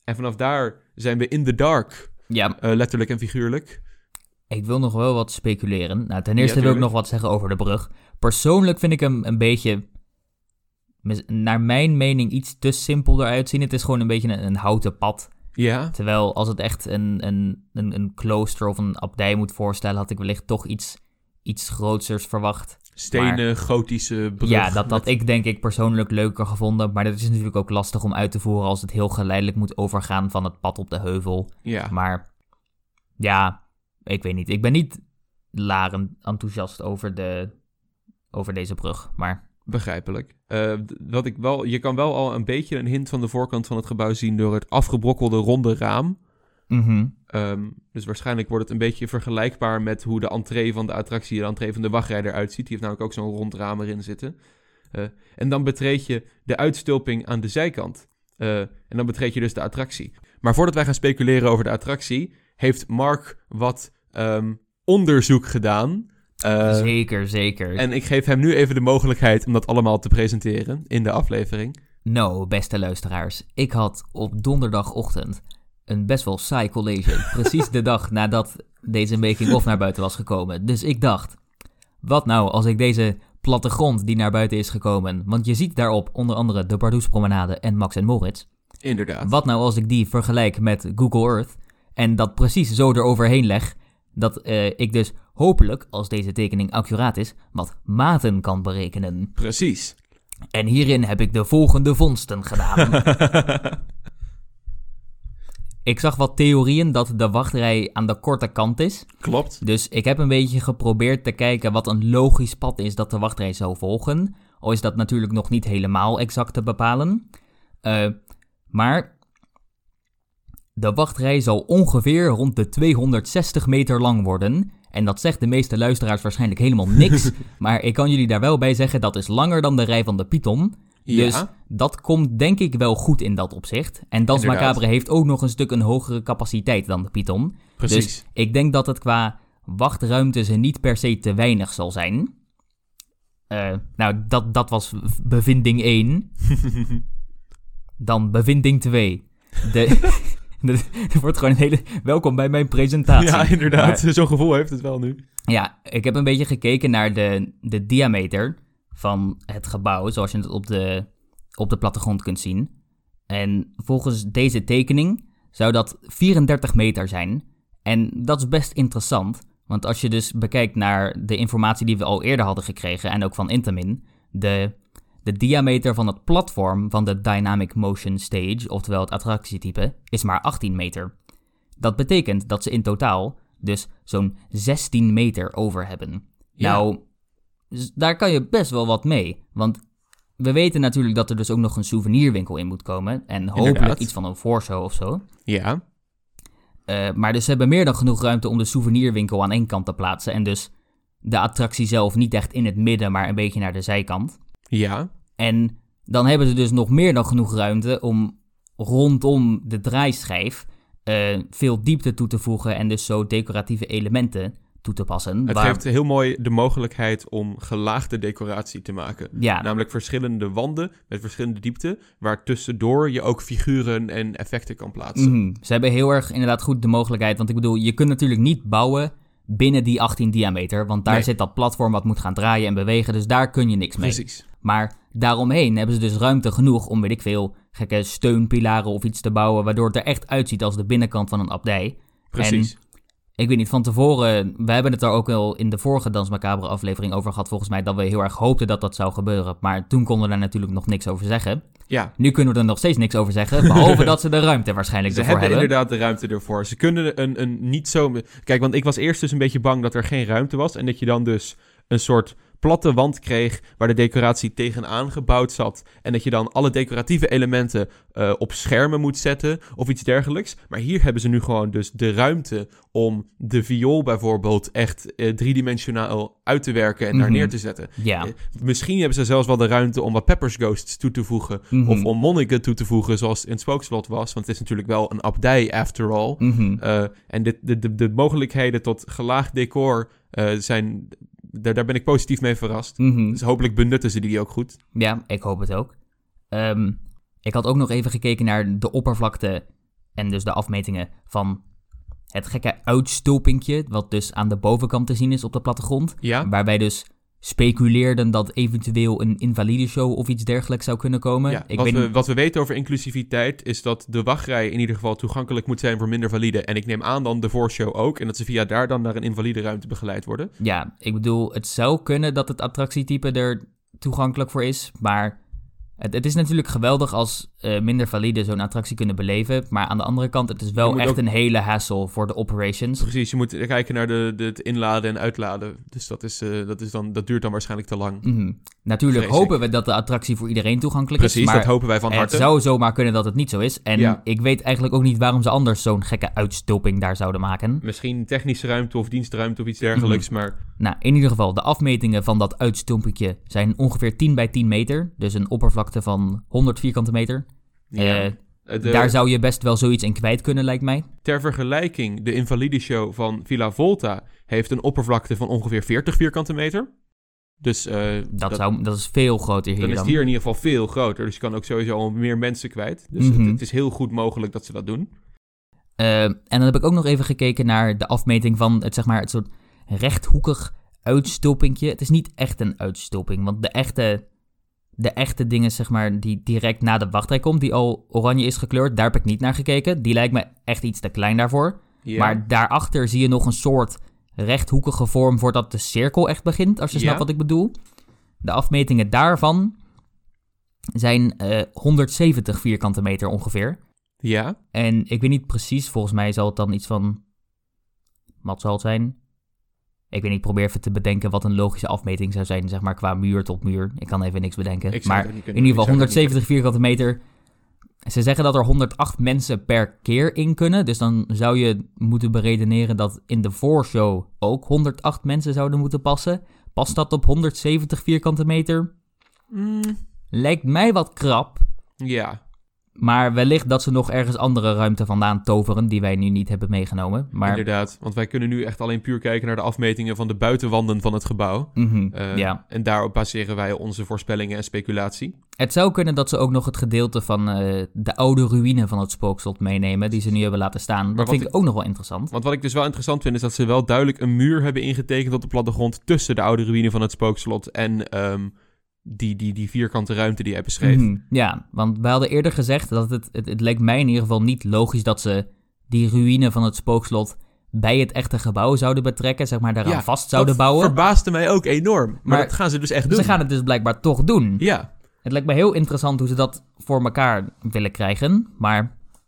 Speaker 1: en vanaf daar zijn we in the dark,
Speaker 2: Ja,
Speaker 1: eh, letterlijk en figuurlijk.
Speaker 2: ik wil nog wel wat speculeren. Nou, ten eerste
Speaker 1: Ja,
Speaker 2: wil ik nog wat zeggen over de brug. Persoonlijk vind ik hem een beetje, naar mijn mening, iets te simpel eruit zien. Het is gewoon een beetje een, een houten pad.
Speaker 1: Ja,
Speaker 2: Terwijl als het echt een, een, een, een klooster of een abdij moet voorstellen, had ik wellicht toch iets, iets grootsers verwacht.
Speaker 1: stenen, gotische brug.
Speaker 2: ja, dat had ik denk ik persoonlijk leuker gevonden. Maar dat is natuurlijk ook lastig om uit te voeren als het heel geleidelijk moet overgaan van het pad op de heuvel.
Speaker 1: Ja,
Speaker 2: Maar ja, ik weet niet. Ik ben niet laren enthousiast over, de, over deze brug. Maar
Speaker 1: begrijpelijk. Eh, wat ik wel, je kan wel al een beetje een hint van de voorkant van het gebouw zien door het afgebrokkelde ronde raam.
Speaker 2: Mhm,
Speaker 1: Ehm, dus waarschijnlijk wordt het een beetje vergelijkbaar met hoe de entree van de attractie, de entree van de wachtrij eruit ziet. Die heeft namelijk ook zo'n rond raam erin zitten. Eh, en dan betreed je de uitstulping aan de zijkant. Eh, en dan betreed je dus de attractie. Maar voordat wij gaan speculeren over de attractie, heeft Mark wat ehm, onderzoek gedaan. Eh,
Speaker 2: zeker, zeker.
Speaker 1: en ik geef hem nu even de mogelijkheid om dat allemaal te presenteren in de aflevering.
Speaker 2: Nou, beste luisteraars, ik had op donderdagochtend een best wel saai college. precies de dag nadat deze making-of naar buiten was gekomen. Dus ik dacht, wat nou als ik deze plattegrond die naar buiten is gekomen... want je ziet daarop onder andere de Bardoes Promenade en Max en Moritz...
Speaker 1: Inderdaad.
Speaker 2: wat nou als ik die vergelijk met Google Earth... en dat precies zo eroverheen leg... dat eh, ik dus hopelijk, als deze tekening accuraat is... wat maten kan berekenen.
Speaker 1: Precies.
Speaker 2: En hierin heb ik de volgende vondsten gedaan. Ik zag wat theorieën dat de wachtrij aan de korte kant is.
Speaker 1: Klopt.
Speaker 2: Dus ik heb een beetje geprobeerd te kijken wat een logisch pad is dat de wachtrij zou volgen. Al is dat natuurlijk nog niet helemaal exact te bepalen. Eh, maar de wachtrij zal ongeveer rond de 260 meter lang worden. En dat zegt de meeste luisteraars waarschijnlijk helemaal niks. maar ik kan jullie daar wel bij zeggen, dat is langer dan de rij van de Python. Dus
Speaker 1: Ja.
Speaker 2: dat komt denk ik wel goed in dat opzicht. En Dans
Speaker 1: Inderdaad.
Speaker 2: Macabre heeft ook nog een stuk een hogere capaciteit dan de Python.
Speaker 1: Precies.
Speaker 2: Dus ik denk dat het qua wachtruimte ze niet per se te weinig zal zijn. Eh, nou, dat, dat was bevinding 1. Dan bevinding 2. De, er wordt gewoon een hele... Welkom bij mijn presentatie.
Speaker 1: ja, inderdaad. Zo'n gevoel heeft het wel nu.
Speaker 2: ja, ik heb een beetje gekeken naar de, de diameter van het gebouw, zoals je het op de, op de plattegrond kunt zien. En volgens deze tekening zou dat 34 meter zijn. En dat is best interessant, want als je dus bekijkt naar de informatie die we al eerder hadden gekregen, en ook van Intamin, de, de diameter van het platform van de Dynamic Motion Stage, oftewel het attractietype, is maar 18 meter. Dat betekent dat ze in totaal dus zo'n 16 meter over hebben.
Speaker 1: Ja.
Speaker 2: Nou, dus daar kan je best wel wat mee. Want we weten natuurlijk dat er dus ook nog een souvenirwinkel in moet komen. En hopelijk
Speaker 1: Inderdaad.
Speaker 2: iets van een voorshow of zo.
Speaker 1: Ja.
Speaker 2: Eh, maar dus ze hebben meer dan genoeg ruimte om de souvenirwinkel aan één kant te plaatsen. En dus de attractie zelf niet echt in het midden, maar een beetje naar de zijkant.
Speaker 1: Ja.
Speaker 2: En dan hebben ze dus nog meer dan genoeg ruimte om rondom de draaischijf eh, veel diepte toe te voegen en dus zo decoratieve elementen toe te passen.
Speaker 1: Het
Speaker 2: waar-
Speaker 1: geeft heel mooi de mogelijkheid om gelaagde decoratie te maken.
Speaker 2: ja,
Speaker 1: Namelijk verschillende wanden met verschillende diepte, waar tussendoor je ook figuren en effecten kan plaatsen.
Speaker 2: mhm. ze hebben heel erg inderdaad goed de mogelijkheid. Want ik bedoel, je kunt natuurlijk niet bouwen binnen die 18 diameter. Want daar
Speaker 1: Nee.
Speaker 2: zit dat platform wat moet gaan draaien en bewegen. Dus daar kun je niks mee.
Speaker 1: Precies.
Speaker 2: Maar daaromheen hebben ze dus ruimte genoeg om, weet ik veel, gekke steunpilaren of iets te bouwen. Waardoor het er echt uitziet als de binnenkant van een abdij.
Speaker 1: Precies.
Speaker 2: Ik weet niet, van tevoren, we hebben het er ook al in de vorige Dans Macabre aflevering over gehad, volgens mij, dat we heel erg hoopten dat dat zou gebeuren. Maar toen konden we daar natuurlijk nog niks over zeggen.
Speaker 1: Ja,
Speaker 2: Nu kunnen we er nog steeds niks over zeggen, behalve dat ze de ruimte waarschijnlijk
Speaker 1: ze
Speaker 2: ervoor
Speaker 1: hebben
Speaker 2: hebben.
Speaker 1: inderdaad de ruimte ervoor. Ze kunnen een, een niet zo... Kijk, want ik was eerst dus een beetje bang dat er geen ruimte was. En dat je dan dus een soort platte wand kreeg waar de decoratie tegenaan gebouwd zat. En dat je dan alle decoratieve elementen eh, op schermen moet zetten of iets dergelijks. Maar hier hebben ze nu gewoon dus de ruimte om de viool bijvoorbeeld echt eh, driedimensionaal uit te werken en daar
Speaker 2: Mhm.
Speaker 1: neer te zetten.
Speaker 2: Ja,
Speaker 1: Eh, Misschien hebben ze zelfs wel de ruimte om wat Peppers Ghosts toe te voegen.
Speaker 2: Mhm.
Speaker 1: Of om monniken toe te voegen, zoals in het spookslot was. Want het is natuurlijk wel een abdij, after all.
Speaker 2: mhm.
Speaker 1: En dit, de, de, de mogelijkheden tot gelaagd decor zijn... Daar, daar ben ik positief mee verrast.
Speaker 2: Mhm.
Speaker 1: Dus hopelijk benutten ze die ook goed.
Speaker 2: Ja, ik hoop het ook. Ehm, ik had ook nog even gekeken naar de oppervlakte en dus de afmetingen van het gekke uitstulpingje, wat dus aan de bovenkant te zien is op de plattegrond.
Speaker 1: Ja,
Speaker 2: Waarbij dus speculeerden dat eventueel een invalide show of iets dergelijks zou kunnen komen.
Speaker 1: ja.
Speaker 2: ik
Speaker 1: Wat,
Speaker 2: weet
Speaker 1: we, wat we weten over inclusiviteit is dat de wachtrij in ieder geval toegankelijk moet zijn voor minder valide. En ik neem aan dan de voorshow ook. En dat ze via daar dan naar een invalide ruimte begeleid worden.
Speaker 2: Ja, ik bedoel, het zou kunnen dat het attractietype er toegankelijk voor is, maar het, het is natuurlijk geweldig als eh, minder valide zo'n attractie kunnen beleven. Maar aan de andere kant, het is wel echt
Speaker 1: ook-
Speaker 2: een hele hassle voor de operations.
Speaker 1: Precies, je moet kijken naar de, de, het inladen en uitladen. Dus dat, is, eh, dat, is dan, dat duurt dan waarschijnlijk te lang.
Speaker 2: Mhm. Natuurlijk
Speaker 1: Vrees ik.
Speaker 2: hopen we dat de attractie voor iedereen toegankelijk
Speaker 1: Precies,
Speaker 2: is. Maar
Speaker 1: dat hopen wij van
Speaker 2: het
Speaker 1: harte.
Speaker 2: zou zomaar kunnen dat het niet zo is. En
Speaker 1: Ja.
Speaker 2: ik weet eigenlijk ook niet waarom ze anders zo'n gekke uitstulping daar zouden maken.
Speaker 1: Misschien technische ruimte of dienstruimte of iets dergelijks,
Speaker 2: Mhm.
Speaker 1: maar
Speaker 2: Nou, in ieder geval, de afmetingen van dat uitstulpingje zijn ongeveer 10 bij 10 meter. Dus een oppervlakte van 100 vierkante meter.
Speaker 1: ja.
Speaker 2: Eh,
Speaker 1: Eh, de-
Speaker 2: daar zou je best wel zoiets in kwijt kunnen, lijkt mij.
Speaker 1: ter vergelijking, de Invalide Show van Villa Volta heeft een oppervlakte van ongeveer 40 vierkante meter. Dus eh,
Speaker 2: Dat, zou, dat is veel groter hier
Speaker 1: dan
Speaker 2: dan.
Speaker 1: is het hier in ieder geval veel groter. Dus je kan ook sowieso al meer mensen kwijt. Dus het-
Speaker 2: Mhm.
Speaker 1: het, is heel goed mogelijk dat ze dat doen.
Speaker 2: En dan heb ik ook nog even gekeken naar de afmeting van het, zeg maar, het soort rechthoekig uitstulpingje. Het is niet echt een uitstulping, want de echte, de echte dingen, zeg maar, die direct na de wachtrij komt, die al oranje is gekleurd, daar heb ik niet naar gekeken. Die lijkt me echt iets te klein daarvoor. Maar daarachter zie je nog een soort rechthoekige vorm voordat de cirkel echt begint, als je snapt wat ik bedoel. De afmetingen daarvan zijn eh 170 vierkante meter ongeveer.
Speaker 1: ja,
Speaker 2: En ik weet niet precies, volgens mij zal het dan iets van. Wat zal het zijn? Ik weet niet, ik probeer even te bedenken wat een logische afmeting zou zijn, zeg maar qua muur tot muur. Ik kan even niks bedenken. maar in ieder geval
Speaker 1: Ik zou het ook
Speaker 2: 170 vierkante meter. Ze zeggen dat er 108 mensen per keer in kunnen. Dus dan zou je moeten beredeneren dat in de voorshow ook 108 mensen zouden moeten passen. Past dat op 170 vierkante meter?
Speaker 1: Mm,
Speaker 2: Lijkt mij wat krap.
Speaker 1: ja,
Speaker 2: Maar wellicht dat ze nog ergens andere ruimte vandaan toveren die wij nu niet hebben meegenomen. Maar
Speaker 1: inderdaad. Want wij kunnen nu echt alleen puur kijken naar de afmetingen van de buitenwanden van het gebouw.
Speaker 2: Mhm,
Speaker 1: Eh,
Speaker 2: ja.
Speaker 1: En daarop baseren wij onze voorspellingen en speculatie.
Speaker 2: Het zou kunnen dat ze ook nog het gedeelte van eh, de oude ruïne van het spookslot meenemen, die ze nu hebben laten staan. dat vind
Speaker 1: ik-
Speaker 2: ik ook nog wel interessant.
Speaker 1: Want wat ik dus wel interessant vind, is dat ze wel duidelijk een muur hebben ingetekend op de plattegrond tussen de oude ruïne van het spookslot en ehm, die, die, die vierkante ruimte die jij beschreef.
Speaker 2: Mhm, ja, want we hadden eerder gezegd dat het, het, het leek mij in ieder geval niet logisch dat ze die ruïne van het spookslot bij het echte gebouw zouden betrekken, zeg maar daaraan
Speaker 1: Ja,
Speaker 2: vast zouden
Speaker 1: dat
Speaker 2: bouwen.
Speaker 1: verbaasde mij ook enorm. Maar,
Speaker 2: Maar
Speaker 1: dat gaan ze dus echt doen.
Speaker 2: Ze gaan het dus blijkbaar toch doen.
Speaker 1: Ja,
Speaker 2: Het lijkt me heel interessant hoe ze dat voor elkaar willen krijgen, maar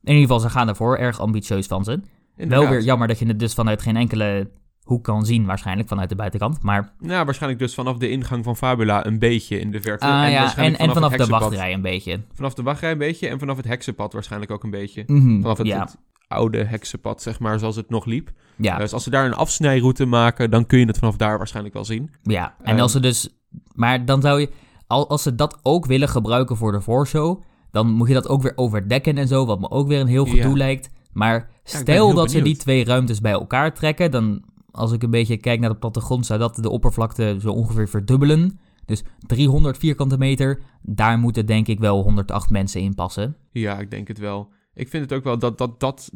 Speaker 2: in ieder geval ze gaan ervoor, erg ambitieus van ze.
Speaker 1: inderdaad.
Speaker 2: Wel weer jammer dat je het dus vanuit geen enkele hoek kan zien, waarschijnlijk vanuit de buitenkant. Maar
Speaker 1: Nou, waarschijnlijk dus vanaf de ingang van Fabula een beetje in de verte.
Speaker 2: ah, ja, en,
Speaker 1: waarschijnlijk
Speaker 2: en vanaf de wachtrij een beetje.
Speaker 1: Vanaf de wachtrij een beetje en vanaf het heksenpad waarschijnlijk ook een beetje.
Speaker 2: Mhm,
Speaker 1: Vanaf het,
Speaker 2: ja,
Speaker 1: het oude heksenpad, zeg maar, zoals het nog liep.
Speaker 2: ja,
Speaker 1: Dus als ze daar een afsnijroute maken, dan kun je het vanaf daar waarschijnlijk wel zien.
Speaker 2: ja. En
Speaker 1: ehm,
Speaker 2: als ze dus... Maar dan zou je... Al, als ze dat ook willen gebruiken voor de voorshow... dan moet je dat ook weer overdekken en zo... wat me ook weer een heel gedoe
Speaker 1: Ja.
Speaker 2: lijkt. Maar stel dat ze die twee ruimtes bij elkaar trekken... dan als ik een beetje kijk naar de plattegrond, zou dat de oppervlakte zo ongeveer verdubbelen. Dus 300 vierkante meter, daar moeten denk ik wel 108 mensen in passen.
Speaker 1: Ja, ik denk het wel. Ik vind het ook wel dat, dat, dat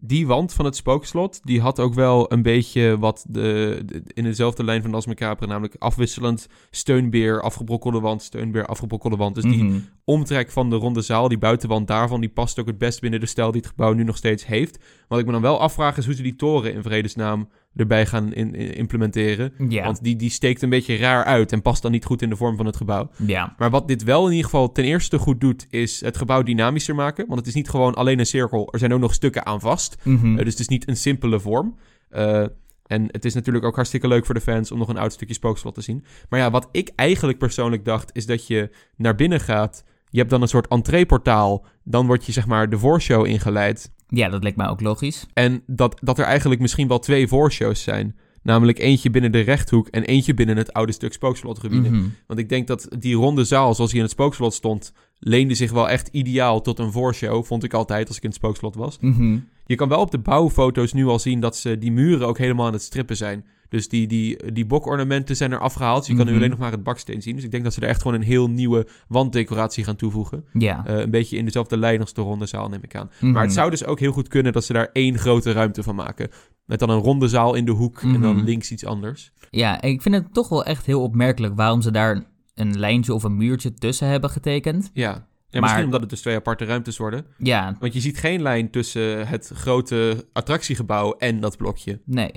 Speaker 1: die wand van het spookslot, die had ook wel een beetje wat de, de- in dezelfde lijn van Macabre, namelijk afwisselend steunbeer, afgebrokkelde wand, steunbeer, afgebrokkelde wand. Dus die
Speaker 2: Mhm.
Speaker 1: omtrek van de ronde zaal, die buitenwand daarvan, die past ook het best binnen de stijl die het gebouw nu nog steeds heeft. Wat ik me dan wel afvraag is hoe ze die toren in vredesnaam erbij gaan in, in- implementeren.
Speaker 2: Ja,
Speaker 1: Want die, die steekt een beetje raar uit en past dan niet goed in de vorm van het gebouw.
Speaker 2: ja.
Speaker 1: Maar wat dit wel in ieder geval ten eerste goed doet, is het gebouw dynamischer maken. Want het is niet gewoon alleen een cirkel, er zijn ook nog stukken aan vast.
Speaker 2: Mhm.
Speaker 1: Eh, dus het is niet een simpele vorm. Eh, en het is natuurlijk ook hartstikke leuk voor de fans om nog een oud stukje spookslot te zien. Maar ja, wat ik eigenlijk persoonlijk dacht, is dat je naar binnen gaat. Je hebt dan een soort entreeportaal. Dan word je zeg maar de voorshow ingeleid.
Speaker 2: Ja, dat lijkt mij ook logisch.
Speaker 1: En dat, dat er eigenlijk misschien wel twee voorshows zijn. Namelijk eentje binnen de rechthoek en eentje binnen het oude stuk spookslotruïne.
Speaker 2: Mhm.
Speaker 1: Want ik denk dat die ronde zaal, zoals die in het spookslot stond, leende zich wel echt ideaal tot een voorshow. Vond ik altijd als ik in het spookslot was.
Speaker 2: Mhm.
Speaker 1: Je kan wel op de bouwfoto's nu al zien dat ze die muren ook helemaal aan het strippen zijn. Dus die, die, die bokornamenten zijn er afgehaald. Dus je kan nu
Speaker 2: Mhm.
Speaker 1: alleen nog maar het baksteen zien. Dus ik denk dat ze er echt gewoon een heel nieuwe wanddecoratie gaan toevoegen.
Speaker 2: Ja.
Speaker 1: Eh, een beetje in dezelfde lijn als de ronde zaal, neem ik aan.
Speaker 2: Mhm.
Speaker 1: Maar het zou dus ook heel goed kunnen dat ze daar één grote ruimte van maken. Met dan een ronde zaal in de hoek en dan
Speaker 2: Mhm.
Speaker 1: links iets anders.
Speaker 2: Ja, ik vind het toch wel echt heel opmerkelijk waarom ze daar een lijntje of een muurtje tussen hebben getekend.
Speaker 1: Ja. Ja,
Speaker 2: Maar-
Speaker 1: misschien omdat het dus twee aparte ruimtes worden.
Speaker 2: Ja,
Speaker 1: Want je ziet geen lijn tussen het grote attractiegebouw en dat blokje.
Speaker 2: nee,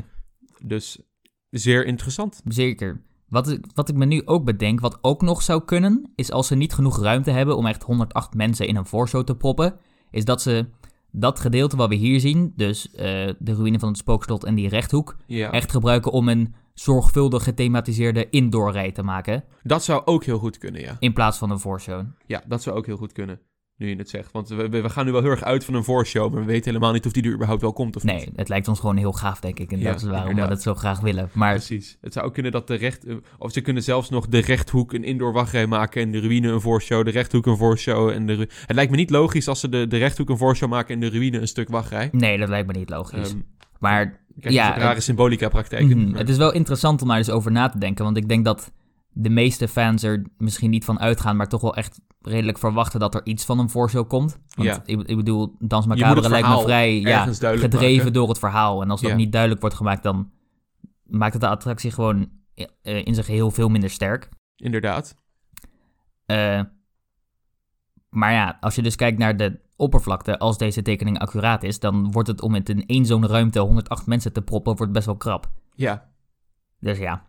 Speaker 1: Dus zeer interessant.
Speaker 2: zeker. Wat ik, wat ik me nu ook bedenk, wat ook nog zou kunnen, is als ze niet genoeg ruimte hebben om echt 108 mensen in een voorshow te proppen, is dat ze dat gedeelte wat we hier zien, dus eh, de ruïne van het spookslot en die rechthoek,
Speaker 1: Ja.
Speaker 2: echt gebruiken om een zorgvuldig gethematiseerde indoorrij te maken,
Speaker 1: Dat zou ook heel goed kunnen, ja.
Speaker 2: in plaats van een voorshow.
Speaker 1: Ja, dat zou ook heel goed kunnen. Nu je het zegt. Want we, we gaan nu wel heel erg uit van een voorshow. Maar we weten helemaal niet of die er überhaupt wel komt of
Speaker 2: Nee,
Speaker 1: niet.
Speaker 2: het lijkt ons gewoon heel gaaf, denk ik. En
Speaker 1: Ja,
Speaker 2: dat is waarom we dat zo graag willen. Maar
Speaker 1: Precies. Het zou ook kunnen dat de recht... eh, Of ze kunnen zelfs nog de rechthoek een indoor wachtrij maken... en de ruïne een voorshow, de rechthoek een voorshow... En de het lijkt me niet logisch als ze de, de rechthoek een voorshow maken... en de ruïne een stuk wachtrij.
Speaker 2: nee, dat lijkt me niet logisch.
Speaker 1: Ehm,
Speaker 2: maar
Speaker 1: kijk, ja, rare
Speaker 2: het-
Speaker 1: symbolica-praktijken.
Speaker 2: mhm,
Speaker 1: Maar-
Speaker 2: het is wel interessant om daar eens over na te denken. Want ik denk dat de meeste fans er misschien niet van uitgaan... maar toch wel echt redelijk verwachten dat er iets van een voorshow komt. Want
Speaker 1: Ja.
Speaker 2: ik, ik bedoel, Dans
Speaker 1: moet
Speaker 2: Macabre
Speaker 1: het
Speaker 2: lijkt me vrij ja, gedreven
Speaker 1: maken.
Speaker 2: door het verhaal. En als dat
Speaker 1: Ja.
Speaker 2: niet duidelijk wordt gemaakt... dan maakt het de attractie gewoon eh, in zijn geheel veel minder sterk.
Speaker 1: Inderdaad.
Speaker 2: Eh, maar ja, als je dus kijkt naar de oppervlakte, als deze tekening accuraat is, dan wordt het om het in één zo'n ruimte 108 mensen te proppen, wordt best wel krap.
Speaker 1: Ja.
Speaker 2: Dus ja,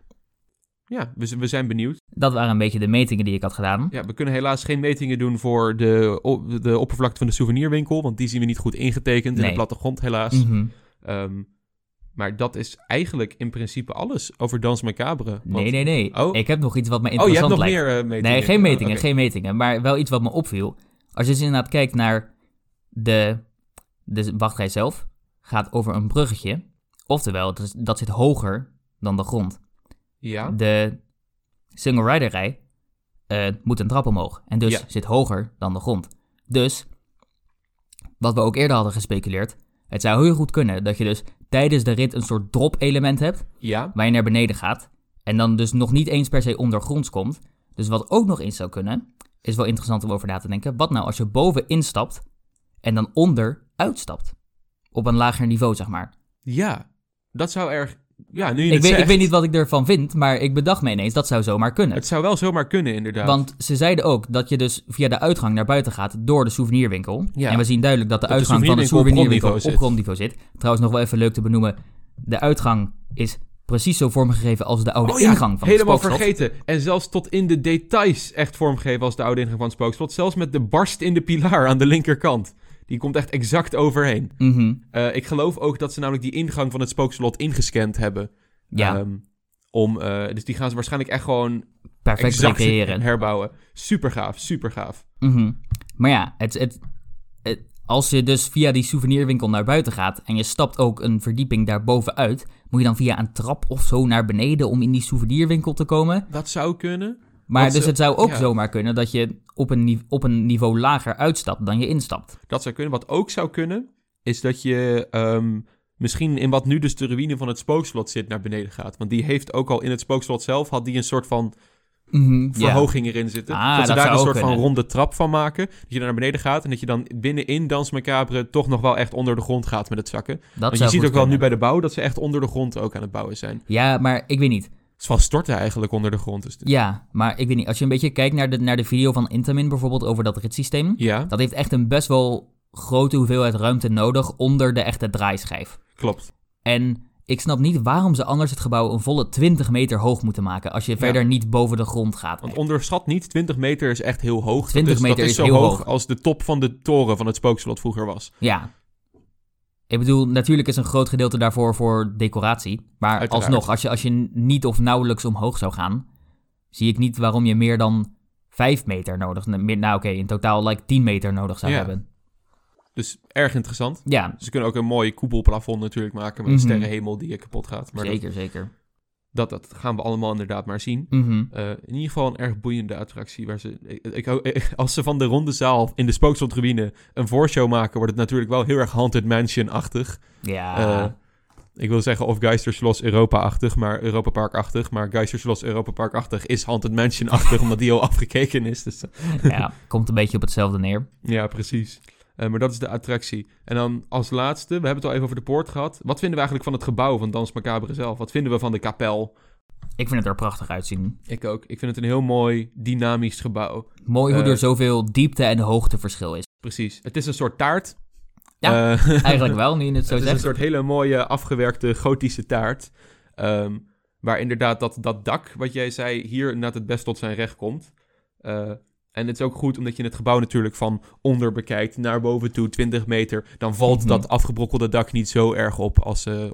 Speaker 1: Ja, we, we zijn benieuwd.
Speaker 2: dat waren een beetje de metingen die ik had gedaan.
Speaker 1: Ja, we kunnen helaas geen metingen doen voor de, de oppervlakte van de souvenirwinkel, want die zien we niet goed ingetekend in de plattegrond, helaas.
Speaker 2: Mhm.
Speaker 1: Ehm, maar dat is eigenlijk in principe alles over Dans Macabre. want-
Speaker 2: Nee, nee, nee.
Speaker 1: Oh.
Speaker 2: Ik heb nog iets wat me
Speaker 1: Oh, je hebt
Speaker 2: interessant
Speaker 1: nog
Speaker 2: lijkt.
Speaker 1: meer eh, metingen?
Speaker 2: Nee, geen
Speaker 1: Oh,
Speaker 2: metingen,
Speaker 1: oké.
Speaker 2: geen metingen. Maar wel iets wat me opviel. Als je dus inderdaad kijkt naar de, de wachtrij zelf, gaat over een bruggetje. Oftewel, dat, zit hoger dan de grond.
Speaker 1: Ja,
Speaker 2: De single rider rij eh, moet een trap omhoog. En dus
Speaker 1: Ja.
Speaker 2: zit hoger dan de grond. Dus, wat we ook eerder hadden gespeculeerd. Het zou heel goed kunnen dat je dus tijdens de rit een soort drop element hebt.
Speaker 1: ja,
Speaker 2: Waar je naar beneden gaat. En dan dus nog niet eens per se ondergronds komt. Dus wat ook nog eens zou kunnen. Is wel interessant om over na te denken. Wat nou als je boven instapt. En dan onder uitstapt. Op een lager niveau, zeg maar.
Speaker 1: ja. Dat zou erg... Ja, nu je
Speaker 2: Ik weet, ik weet niet wat ik ervan vind. Maar ik bedacht me ineens. Dat zou zomaar kunnen.
Speaker 1: Het zou wel zomaar kunnen, inderdaad.
Speaker 2: Want ze zeiden ook dat je dus via de uitgang naar buiten gaat door de souvenirwinkel.
Speaker 1: Ja.
Speaker 2: En we zien duidelijk dat de
Speaker 1: Dat de
Speaker 2: uitgang van de
Speaker 1: souvenirwinkel op grondniveau
Speaker 2: zit. Trouwens, nog wel even leuk te benoemen. De uitgang is precies zo vormgegeven als de oude
Speaker 1: Oh ja,
Speaker 2: ingang van
Speaker 1: helemaal
Speaker 2: het spookslot.
Speaker 1: vergeten. En zelfs tot in de details echt vormgegeven als de oude ingang van het spookslot. Zelfs met de barst in de pilaar aan de linkerkant. Die komt echt exact overheen.
Speaker 2: Mhm.
Speaker 1: Eh, ik geloof ook dat ze namelijk die ingang van het spookslot ingescand hebben.
Speaker 2: Ja,
Speaker 1: Ehm, om, eh, dus die gaan ze waarschijnlijk echt gewoon
Speaker 2: perfect recreëren.
Speaker 1: herbouwen. Super gaaf, super gaaf.
Speaker 2: Mhm. Maar ja, het, het, het- als je dus via die souvenirwinkel naar buiten gaat en je stapt ook een verdieping daarboven uit, moet je dan via een trap of zo naar beneden om in die souvenirwinkel te komen.
Speaker 1: Dat zou kunnen.
Speaker 2: Maar dus
Speaker 1: ze-
Speaker 2: het zou ook
Speaker 1: ja.
Speaker 2: zomaar kunnen dat je op een, op een niveau lager uitstapt dan je instapt.
Speaker 1: Dat zou kunnen. Wat ook zou kunnen, is dat je ehm, misschien in wat nu dus de ruïne van het spookslot zit naar beneden gaat. Want die heeft ook al in het spookslot zelf, had die een soort van
Speaker 2: Mhm, ja.
Speaker 1: verhoging erin zitten.
Speaker 2: Ah,
Speaker 1: dat ze
Speaker 2: dat
Speaker 1: daar een soort van ronde trap van maken. Dat je naar beneden gaat en dat je dan binnenin Dans Macabre toch nog wel echt onder de grond gaat met het zakken.
Speaker 2: Dat
Speaker 1: Want je ziet ook wel nu bij de bouw dat ze echt onder de grond ook aan het bouwen zijn.
Speaker 2: Ja, maar ik weet niet.
Speaker 1: Het is van storten eigenlijk onder de grond. Dus
Speaker 2: Ja, maar ik weet niet. Als je een beetje kijkt naar de, naar de video van Intamin bijvoorbeeld over dat ritssysteem.
Speaker 1: ja,
Speaker 2: Dat heeft echt een best wel grote hoeveelheid ruimte nodig onder de echte draaischijf.
Speaker 1: klopt.
Speaker 2: En ik snap niet waarom ze anders het gebouw een volle 20 meter hoog moeten maken als je verder niet boven de grond gaat.
Speaker 1: Want onderschat niet, 20 meter is echt heel hoog.
Speaker 2: 20
Speaker 1: dat is,
Speaker 2: meter
Speaker 1: dat is,
Speaker 2: is
Speaker 1: zo
Speaker 2: heel
Speaker 1: hoog,
Speaker 2: hoog.
Speaker 1: als de top van de toren van het spookslot vroeger was.
Speaker 2: Ja. Ik bedoel, natuurlijk is een groot gedeelte daarvoor voor decoratie. Maar
Speaker 1: Uiteraard.
Speaker 2: alsnog, als je, als je niet of nauwelijks omhoog zou gaan, zie ik niet waarom je meer dan 5 meter nodig... Nou oké, in totaal like 10 meter nodig zou
Speaker 1: Ja.
Speaker 2: hebben.
Speaker 1: Dus erg interessant.
Speaker 2: Ja,
Speaker 1: Ze kunnen ook een mooi koepelplafond natuurlijk maken met
Speaker 2: Mhm.
Speaker 1: een sterrenhemel die kapot gaat. Maar dat,
Speaker 2: zeker, zeker.
Speaker 1: Dat, dat gaan we allemaal inderdaad maar zien.
Speaker 2: Mhm.
Speaker 1: Eh, in ieder geval een erg boeiende attractie. Waar ze, ik, als ze van de ronde zaal in de Spookslotruïne een voorshow maken, wordt het natuurlijk wel heel erg Haunted Mansion-achtig.
Speaker 2: Ja,
Speaker 1: Eh, ik wil zeggen of Geisterschloss Europa-achtig, maar Europa Park-achtig. Maar Geisterschloss Europa Park-achtig is Haunted Mansion-achtig, omdat die al afgekeken is. Dus, eh,
Speaker 2: ja, komt een beetje op hetzelfde neer.
Speaker 1: ja, precies. Eh, maar dat is de attractie. En dan als laatste, we hebben het al even over de poort gehad. Wat vinden we eigenlijk van het gebouw van Dans Macabre zelf? Wat vinden we van de kapel?
Speaker 2: Ik vind het er prachtig uitzien.
Speaker 1: Ik ook. Ik vind het een heel mooi, dynamisch gebouw.
Speaker 2: Mooi hoe
Speaker 1: Eh,
Speaker 2: er zoveel diepte en hoogteverschil is.
Speaker 1: Precies. Het is een soort taart.
Speaker 2: Ja,
Speaker 1: Eh,
Speaker 2: Eigenlijk wel, nu je het zo
Speaker 1: het is een soort hele mooie, afgewerkte, gotische taart. Ehm, waar inderdaad dat, dat dak, wat jij zei, hier inderdaad het best tot zijn recht komt. En het is ook goed omdat je het gebouw natuurlijk van onder bekijkt naar boven toe, 20 meter. Dan valt
Speaker 2: Mhm.
Speaker 1: dat afgebrokkelde dak niet zo erg op als... eh,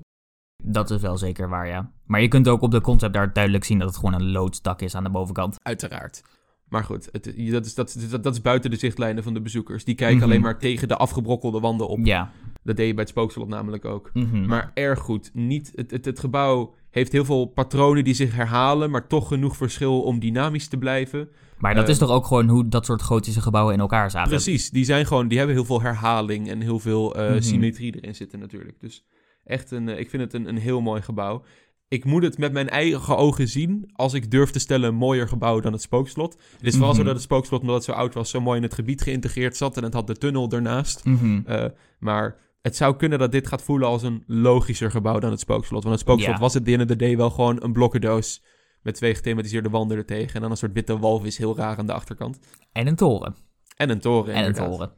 Speaker 2: Dat is wel zeker waar, ja. Maar je kunt ook op de concept art duidelijk zien dat het gewoon een loodsdak is aan de bovenkant.
Speaker 1: uiteraard. Maar goed, het, dat, is, dat, dat, dat is buiten de zichtlijnen van de bezoekers. Die kijken
Speaker 2: Mhm.
Speaker 1: alleen maar tegen de afgebrokkelde wanden op.
Speaker 2: Ja.
Speaker 1: Dat deed je bij het spookslot namelijk ook.
Speaker 2: Mhm.
Speaker 1: Maar erg goed. Niet, het, het, het gebouw heeft heel veel patronen die zich herhalen, maar toch genoeg verschil om dynamisch te blijven.
Speaker 2: Maar dat is toch ook gewoon hoe dat soort gotische gebouwen in elkaar zaten?
Speaker 1: Precies, die zijn gewoon, die hebben heel veel herhaling en heel veel eh,
Speaker 2: Mhm.
Speaker 1: symmetrie erin zitten natuurlijk. Dus echt een, eh, ik vind het een, een heel mooi gebouw. Ik moet het met mijn eigen ogen zien als ik durf te stellen een mooier gebouw dan het spookslot. Het is vooral
Speaker 2: Mhm.
Speaker 1: zo dat het spookslot, omdat het zo oud was, zo mooi in het gebied geïntegreerd zat en het had de tunnel ernaast.
Speaker 2: Mhm.
Speaker 1: Eh, maar het zou kunnen dat dit gaat voelen als een logischer gebouw dan het spookslot. Want het spookslot
Speaker 2: Ja.
Speaker 1: was het of the day wel gewoon een blokkendoos met twee gethematiseerde wanden ertegen. En dan een soort witte walvis heel raar aan de achterkant.
Speaker 2: En een toren.
Speaker 1: En een toren
Speaker 2: En een toren.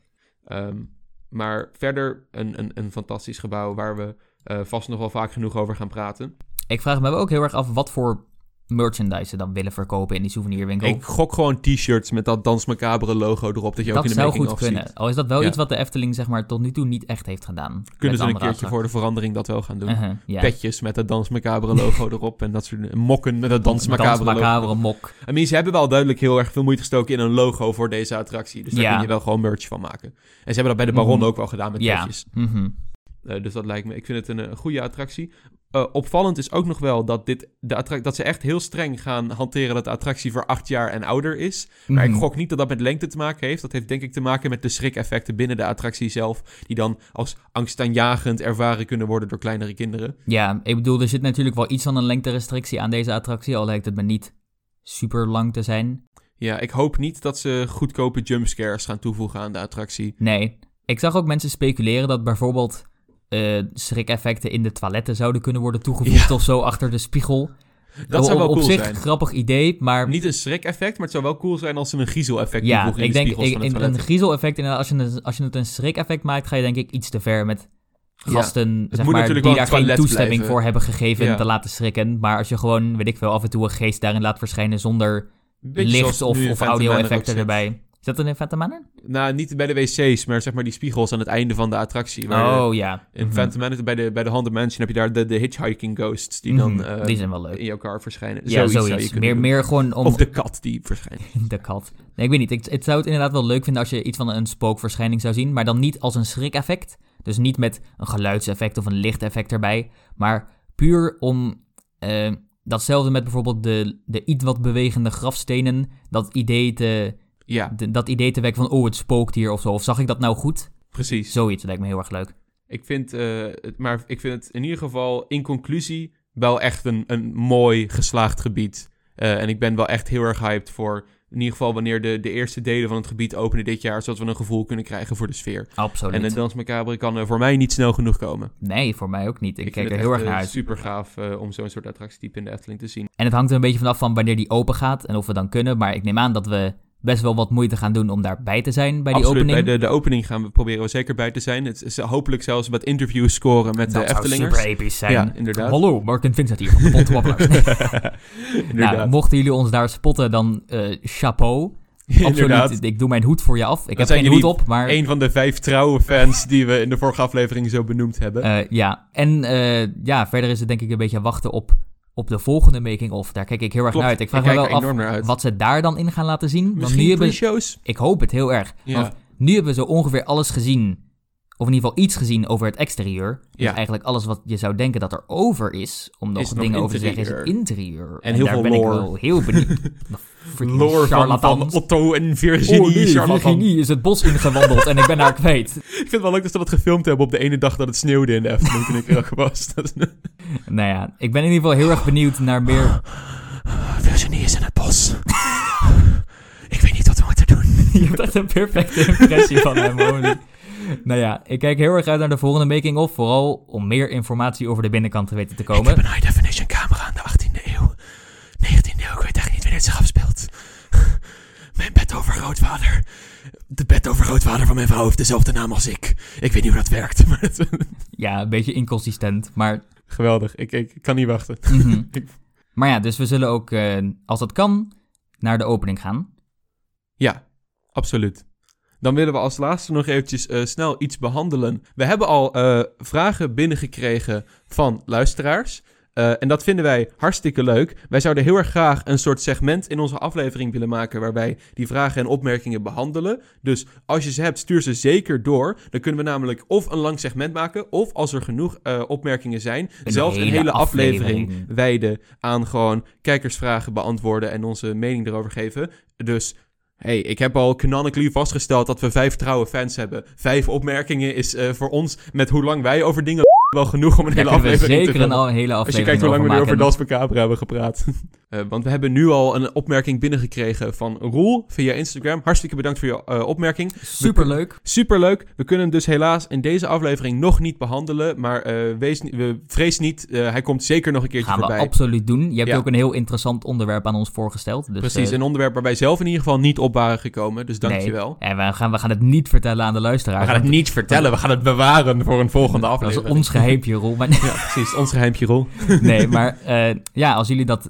Speaker 1: Ehm, maar verder een, een, een fantastisch gebouw waar we eh, vast nog wel vaak genoeg over gaan praten.
Speaker 2: Ik vraag me ook heel erg af wat voor merchandise ze dan willen verkopen in die souvenirwinkel.
Speaker 1: Ik gok gewoon t-shirts met dat Dans Macabre logo erop. Dat je ook
Speaker 2: dat
Speaker 1: in de
Speaker 2: zou
Speaker 1: making
Speaker 2: goed
Speaker 1: of
Speaker 2: kunnen.
Speaker 1: ziet.
Speaker 2: Al is dat wel
Speaker 1: Ja.
Speaker 2: iets wat de Efteling zeg maar tot nu toe niet echt heeft gedaan.
Speaker 1: Kunnen ze een keertje voor de verandering dat wel gaan doen.
Speaker 2: Uh-huh.
Speaker 1: Petjes met het Dans Macabre logo erop. En dat soort mokken met het Dans Macabre.
Speaker 2: Macabre mok.
Speaker 1: I mean, ze hebben wel duidelijk heel erg veel moeite gestoken in een logo voor deze attractie. Dus daar
Speaker 2: Ja.
Speaker 1: kun je wel gewoon merch van maken. En ze hebben dat bij de Baron
Speaker 2: Mhm.
Speaker 1: ook wel gedaan met
Speaker 2: Ja.
Speaker 1: petjes.
Speaker 2: Mhm.
Speaker 1: Eh, dus dat lijkt me, ik vind het een, eh, goede attractie. Eh, opvallend is ook nog wel dat, dit, de dat ze echt heel streng gaan hanteren dat de attractie voor acht jaar en ouder is. Maar ik
Speaker 2: Mhm.
Speaker 1: gok niet dat dat met lengte te maken heeft. Dat heeft denk ik te maken met de schrikeffecten binnen de attractie zelf. Die dan als angstaanjagend ervaren kunnen worden door kleinere kinderen.
Speaker 2: Ja, ik bedoel, er zit natuurlijk wel iets van een lengterestrictie aan deze attractie, al lijkt het me niet super lang te zijn.
Speaker 1: Ja, ik hoop niet dat ze goedkope jumpscares gaan toevoegen aan de attractie.
Speaker 2: Nee, ik zag ook mensen speculeren dat bijvoorbeeld eh schrikeffecten in de toiletten zouden kunnen worden toegevoegd
Speaker 1: Ja.
Speaker 2: of zo achter de spiegel.
Speaker 1: Dat zou
Speaker 2: op,
Speaker 1: wel
Speaker 2: op
Speaker 1: cool
Speaker 2: zich
Speaker 1: zijn.
Speaker 2: grappig idee, maar
Speaker 1: Niet een schrik-effect, maar het zou wel cool zijn als ze een griezel-effect
Speaker 2: ja,
Speaker 1: toevoegen in
Speaker 2: ik
Speaker 1: de
Speaker 2: denk ik, in, een griezeleffect, als je, het, als je het een schrik-effect maakt, ga je denk ik iets te ver met gasten zeg maar, die daar
Speaker 1: een
Speaker 2: geen toestemming
Speaker 1: blijven.
Speaker 2: voor hebben gegeven
Speaker 1: Ja.
Speaker 2: te laten schrikken. Maar als je gewoon, weet ik veel, af en toe een geest daarin laat verschijnen zonder
Speaker 1: Beetje
Speaker 2: licht of, of audio-effecten erbij. Is dat een Phantom Manor?
Speaker 1: Nou, niet bij de wc's, maar zeg maar die spiegels aan het einde van de attractie. Waar
Speaker 2: Oh ja.
Speaker 1: In
Speaker 2: Mhm.
Speaker 1: Phantom Manor, bij de, bij de Haunted Mansion, heb je daar de, de hitchhiking ghosts die dan eh,
Speaker 2: die zijn wel leuk.
Speaker 1: in car verschijnen.
Speaker 2: Ja,
Speaker 1: zoiets,
Speaker 2: meer,
Speaker 1: doen.
Speaker 2: meer gewoon om
Speaker 1: Of de kat die verschijnt.
Speaker 2: de kat. Nee, ik weet niet. Ik, ik zou het inderdaad wel leuk vinden als je iets van een spookverschijning zou zien. Maar dan niet als een schrikeffect. Dus niet met een geluidseffect of een lichteffect erbij. Maar puur om eh, datzelfde met bijvoorbeeld de, de iets wat bewegende grafstenen. Dat idee, te,
Speaker 1: Ja,
Speaker 2: de- dat idee te wekken van, oh, het spookt hier of zo. Of zag ik dat nou goed?
Speaker 1: precies.
Speaker 2: Zoiets lijkt me heel erg leuk.
Speaker 1: Ik vind, eh, het, maar ik vind het in ieder geval in conclusie wel echt een, een mooi geslaagd gebied. Eh, en ik ben wel echt heel erg hyped voor in ieder geval wanneer de, de eerste delen van het gebied openen dit jaar, zodat we een gevoel kunnen krijgen voor de sfeer.
Speaker 2: Absoluut.
Speaker 1: En de Dans Macabre kan voor mij niet snel genoeg komen.
Speaker 2: Nee, voor mij ook niet. Ik,
Speaker 1: Ik
Speaker 2: kijk er heel erg naar
Speaker 1: eh,
Speaker 2: uit.
Speaker 1: super gaaf om zo'n soort attractietype in de Efteling te zien.
Speaker 2: En het hangt er een beetje vanaf van wanneer die open gaat en of we dan kunnen. Maar ik neem aan dat we best wel wat moeite gaan doen om daarbij te zijn bij die
Speaker 1: Absoluut,
Speaker 2: opening.
Speaker 1: bij de, de opening gaan we proberen we zeker bij te zijn. Het is hopelijk zelfs wat interviews scoren met
Speaker 2: dat
Speaker 1: de
Speaker 2: zou
Speaker 1: Eftelingers.
Speaker 2: super episch zijn.
Speaker 1: Ja, inderdaad.
Speaker 2: Hallo, Martin Vincent hier van de nou, mochten jullie ons daar spotten, dan eh, chapeau.
Speaker 1: inderdaad.
Speaker 2: Absoluut, ik doe mijn hoed voor je af. Ik heb geen hoed op, maar...
Speaker 1: Een van de vijf trouwe fans die we in de vorige aflevering zo benoemd hebben.
Speaker 2: Eh, ja, en eh, ja, verder is het denk ik een beetje wachten op, op de volgende making-of. Daar kijk ik heel erg
Speaker 1: Klopt,
Speaker 2: naar uit. Ik vraag
Speaker 1: ik
Speaker 2: me wel af
Speaker 1: uit.
Speaker 2: wat ze daar dan in gaan laten zien.
Speaker 1: Misschien
Speaker 2: nu hebben,
Speaker 1: pre-shows?
Speaker 2: ik hoop het heel erg.
Speaker 1: Ja.
Speaker 2: Want nu hebben we zo ongeveer alles gezien. Of in ieder geval iets gezien over het exterieur. Dus
Speaker 1: Ja.
Speaker 2: eigenlijk alles wat je zou denken dat er over is. Om nog
Speaker 1: Is nog
Speaker 2: dingen over te zeggen, is
Speaker 1: interieur.
Speaker 2: het interieur.
Speaker 1: En heel
Speaker 2: daar
Speaker 1: veel
Speaker 2: ben ik
Speaker 1: lore.
Speaker 2: wel heel benieuwd.
Speaker 1: Lore van, van. Otto en Virginie.
Speaker 2: Oh nee,
Speaker 1: charlatan.
Speaker 2: Virginie is het bos ingewandeld en ik ben haar kwijt.
Speaker 1: Ik vind het wel leuk dat ze dat gefilmd hebben op de ene dag dat het sneeuwde in de Efteling toen ik er was.
Speaker 2: Nou ja, ik ben in ieder geval heel erg benieuwd naar meer...
Speaker 1: Virginie is in het bos. ik weet niet wat we moeten doen.
Speaker 2: Je hebt echt een perfecte impressie van hem, holy. Nou ja, ik kijk heel erg uit naar de volgende making-of. Vooral om meer informatie over de binnenkant te weten te
Speaker 1: Ik heb
Speaker 2: komen.
Speaker 1: een high definition camera aan de 18e eeuw. 19e eeuw, ik weet echt niet wanneer het zich afspeelt. Mijn bedovergrootvader. De bedovergrootvader van mijn vrouw heeft dezelfde naam als ik. Ik weet niet hoe dat werkt, maar het-
Speaker 2: Ja, een beetje inconsistent, maar...
Speaker 1: Geweldig, ik, ik kan niet wachten.
Speaker 2: mhm. Maar ja, dus we zullen ook, eh, als dat kan, naar de opening gaan.
Speaker 1: Ja, absoluut. Dan willen we als laatste nog eventjes eh, snel iets behandelen. We hebben al eh, vragen binnengekregen van luisteraars. Eh, en dat vinden wij hartstikke leuk. Wij zouden heel erg graag een soort segment in onze aflevering willen maken. waarbij die vragen en opmerkingen behandelen. Dus als je ze hebt, stuur ze zeker door. Dan kunnen we namelijk of een lang segment maken. of als er genoeg eh, opmerkingen zijn,
Speaker 2: Een
Speaker 1: zelfs een
Speaker 2: hele
Speaker 1: aflevering. wijden aan gewoon kijkersvragen beantwoorden. en onze mening erover geven. Dus hey, ik heb al canonically vastgesteld dat we vijf trouwe fans hebben. Vijf opmerkingen is eh, voor ons, met hoe lang wij over dingen wel genoeg om een hele
Speaker 2: we
Speaker 1: aflevering te
Speaker 2: zeker een hele
Speaker 1: Als je
Speaker 2: aflevering
Speaker 1: kijkt hoe lang we nu over. Das Macabre hebben gepraat. Eh, want we hebben nu al een opmerking binnengekregen van Roel via Instagram. Hartstikke bedankt voor je eh, opmerking.
Speaker 2: Superleuk.
Speaker 1: Superleuk. We kunnen hem dus helaas in deze aflevering nog niet behandelen. Maar wees, ni- we vrees niet, hij komt zeker nog een keertje
Speaker 2: Gaan we
Speaker 1: voorbij.
Speaker 2: absoluut doen. Je hebt
Speaker 1: Ja.
Speaker 2: ook een heel interessant onderwerp aan ons voorgesteld. Dus,
Speaker 1: Precies, een onderwerp waar wij zelf in ieder geval niet op waren gekomen. Dus dankjewel.
Speaker 2: En we gaan, we gaan het niet vertellen aan de luisteraar.
Speaker 1: We gaan het niet vertellen, we gaan het bewaren voor een volgende
Speaker 2: Dat is
Speaker 1: aflevering.
Speaker 2: ons geheimpje, Roel. Maar
Speaker 1: Ja, precies, ons geheimpje rol.
Speaker 2: nee, maar ja, als jullie dat,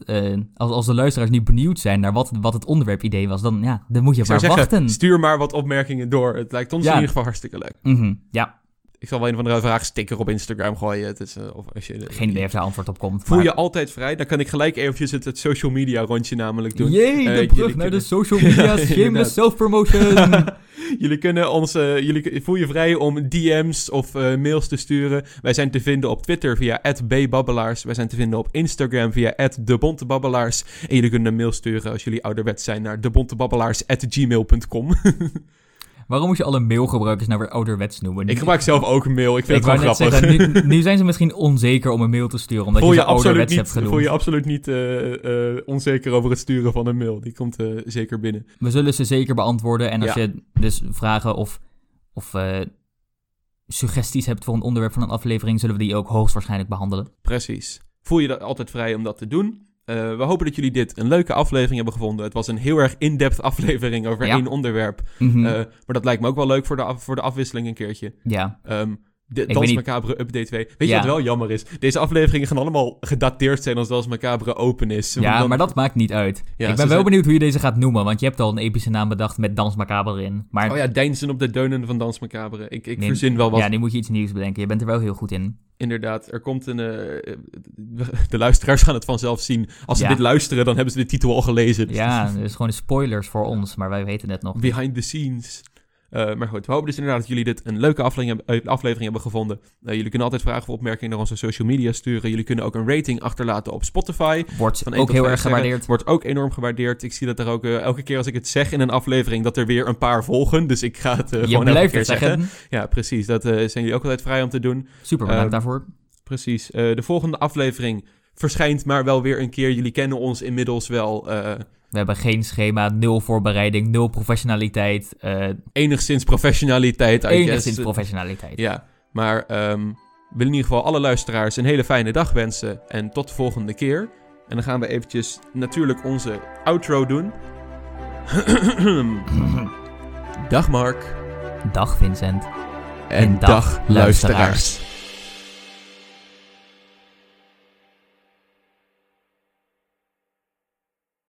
Speaker 2: als, als de luisteraars niet benieuwd zijn naar wat, wat het onderwerp idee was, dan, ja, dan moet je maar
Speaker 1: zeggen,
Speaker 2: wachten.
Speaker 1: stuur maar wat opmerkingen door. Het lijkt ons
Speaker 2: Ja.
Speaker 1: in ieder geval hartstikke leuk.
Speaker 2: Mhm, ja,
Speaker 1: Ik zal wel een van de vraagsticker op Instagram gooien. Het is, eh, of als je,
Speaker 2: geen idee of daar antwoord op komt.
Speaker 1: Voel
Speaker 2: maar-
Speaker 1: je altijd vrij? Dan kan ik gelijk eventjes het, het social media rondje namelijk doen.
Speaker 2: Jee,
Speaker 1: Eh,
Speaker 2: de brug naar
Speaker 1: kunnen-
Speaker 2: de social media, shameless self-promotion.
Speaker 1: jullie kunnen ons, eh, jullie voel je vrij om DM's of mails te sturen. Wij zijn te vinden op Twitter via @bbabbelaars. Wij zijn te vinden op Instagram via @debontebabbelaars. En jullie kunnen een mail sturen als jullie ouderwets zijn naar debontebabbelaars@gmail.com.
Speaker 2: Waarom moet je alle mailgebruikers nou weer ouderwets noemen?
Speaker 1: ik gebruik zelf ook een mail. Ik vind
Speaker 2: Ik
Speaker 1: het gewoon
Speaker 2: net
Speaker 1: grappig.
Speaker 2: zeggen, nu, nu zijn ze misschien onzeker om een mail te sturen, omdat
Speaker 1: voel
Speaker 2: je ouderwets hebt genoemd.
Speaker 1: voel je absoluut niet eh, eh, onzeker over het sturen van een mail. Die komt eh, zeker binnen.
Speaker 2: We zullen ze zeker beantwoorden. En als
Speaker 1: Ja.
Speaker 2: je dus vragen of, of suggesties hebt voor een onderwerp van een aflevering, zullen we die ook hoogstwaarschijnlijk behandelen.
Speaker 1: Precies. Voel je dat altijd vrij om dat te doen. Eh, we hopen dat jullie dit een leuke aflevering hebben gevonden. Het was een heel erg in-depth aflevering over
Speaker 2: Ja.
Speaker 1: één onderwerp.
Speaker 2: Mhm.
Speaker 1: Eh, maar dat lijkt me ook wel leuk voor de, af- voor de afwisseling een keertje.
Speaker 2: ja,
Speaker 1: Ehm de Dans
Speaker 2: niet-
Speaker 1: Macabre Update 2. Weet je wat wel jammer is? Deze afleveringen gaan allemaal gedateerd zijn als Dans Macabre open is.
Speaker 2: Ja
Speaker 1: dan-
Speaker 2: maar dat maakt niet uit.
Speaker 1: Ja,
Speaker 2: ik ben wel
Speaker 1: zijn-
Speaker 2: benieuwd hoe je deze gaat noemen, want je hebt al een epische naam bedacht met Dans Macabre erin. Maar
Speaker 1: Oh ja, deinzen op de deunen van Dans Macabre. Ik, ik
Speaker 2: Nee,
Speaker 1: verzin wel wat.
Speaker 2: ja, nu moet je iets nieuws bedenken. Je bent er wel heel goed in.
Speaker 1: Inderdaad, er komt een... eh, de luisteraars gaan het vanzelf zien. Als ze
Speaker 2: Ja.
Speaker 1: dit luisteren, dan hebben ze de titel al gelezen. Dus
Speaker 2: Ja, dus gewoon spoilers voor ons, maar wij weten het nog.
Speaker 1: Behind the scenes. Eh, maar goed, we hopen dus inderdaad dat jullie dit een leuke aflevering, hebben- eh, aflevering hebben gevonden. Eh, jullie kunnen altijd vragen of opmerkingen naar onze social media sturen. Jullie kunnen ook een rating achterlaten op Spotify.
Speaker 2: Wordt
Speaker 1: Van
Speaker 2: ook heel erg gewaardeerd.
Speaker 1: Wordt ook enorm gewaardeerd. Ik zie dat er ook elke keer als ik het zeg in een aflevering, dat er weer een paar volgen. Dus ik ga het gewoon elke keer
Speaker 2: het zeggen.
Speaker 1: Ja, precies. Dat zijn jullie ook altijd vrij om te doen.
Speaker 2: Super bedankt daarvoor.
Speaker 1: Precies. De volgende aflevering verschijnt maar wel weer een keer. Jullie kennen ons inmiddels wel
Speaker 2: We hebben geen schema, nul voorbereiding, nul professionaliteit. eh
Speaker 1: enigszins professionaliteit. I
Speaker 2: enigszins
Speaker 1: guess.
Speaker 2: professionaliteit.
Speaker 1: Ja, maar ehm we willen in ieder geval alle luisteraars een hele fijne dag wensen. En tot de volgende keer. En dan gaan we eventjes natuurlijk onze outro doen. dag Mark.
Speaker 2: Dag Vincent.
Speaker 1: En,
Speaker 2: En dag,
Speaker 1: dag luisteraars.
Speaker 2: luisteraars.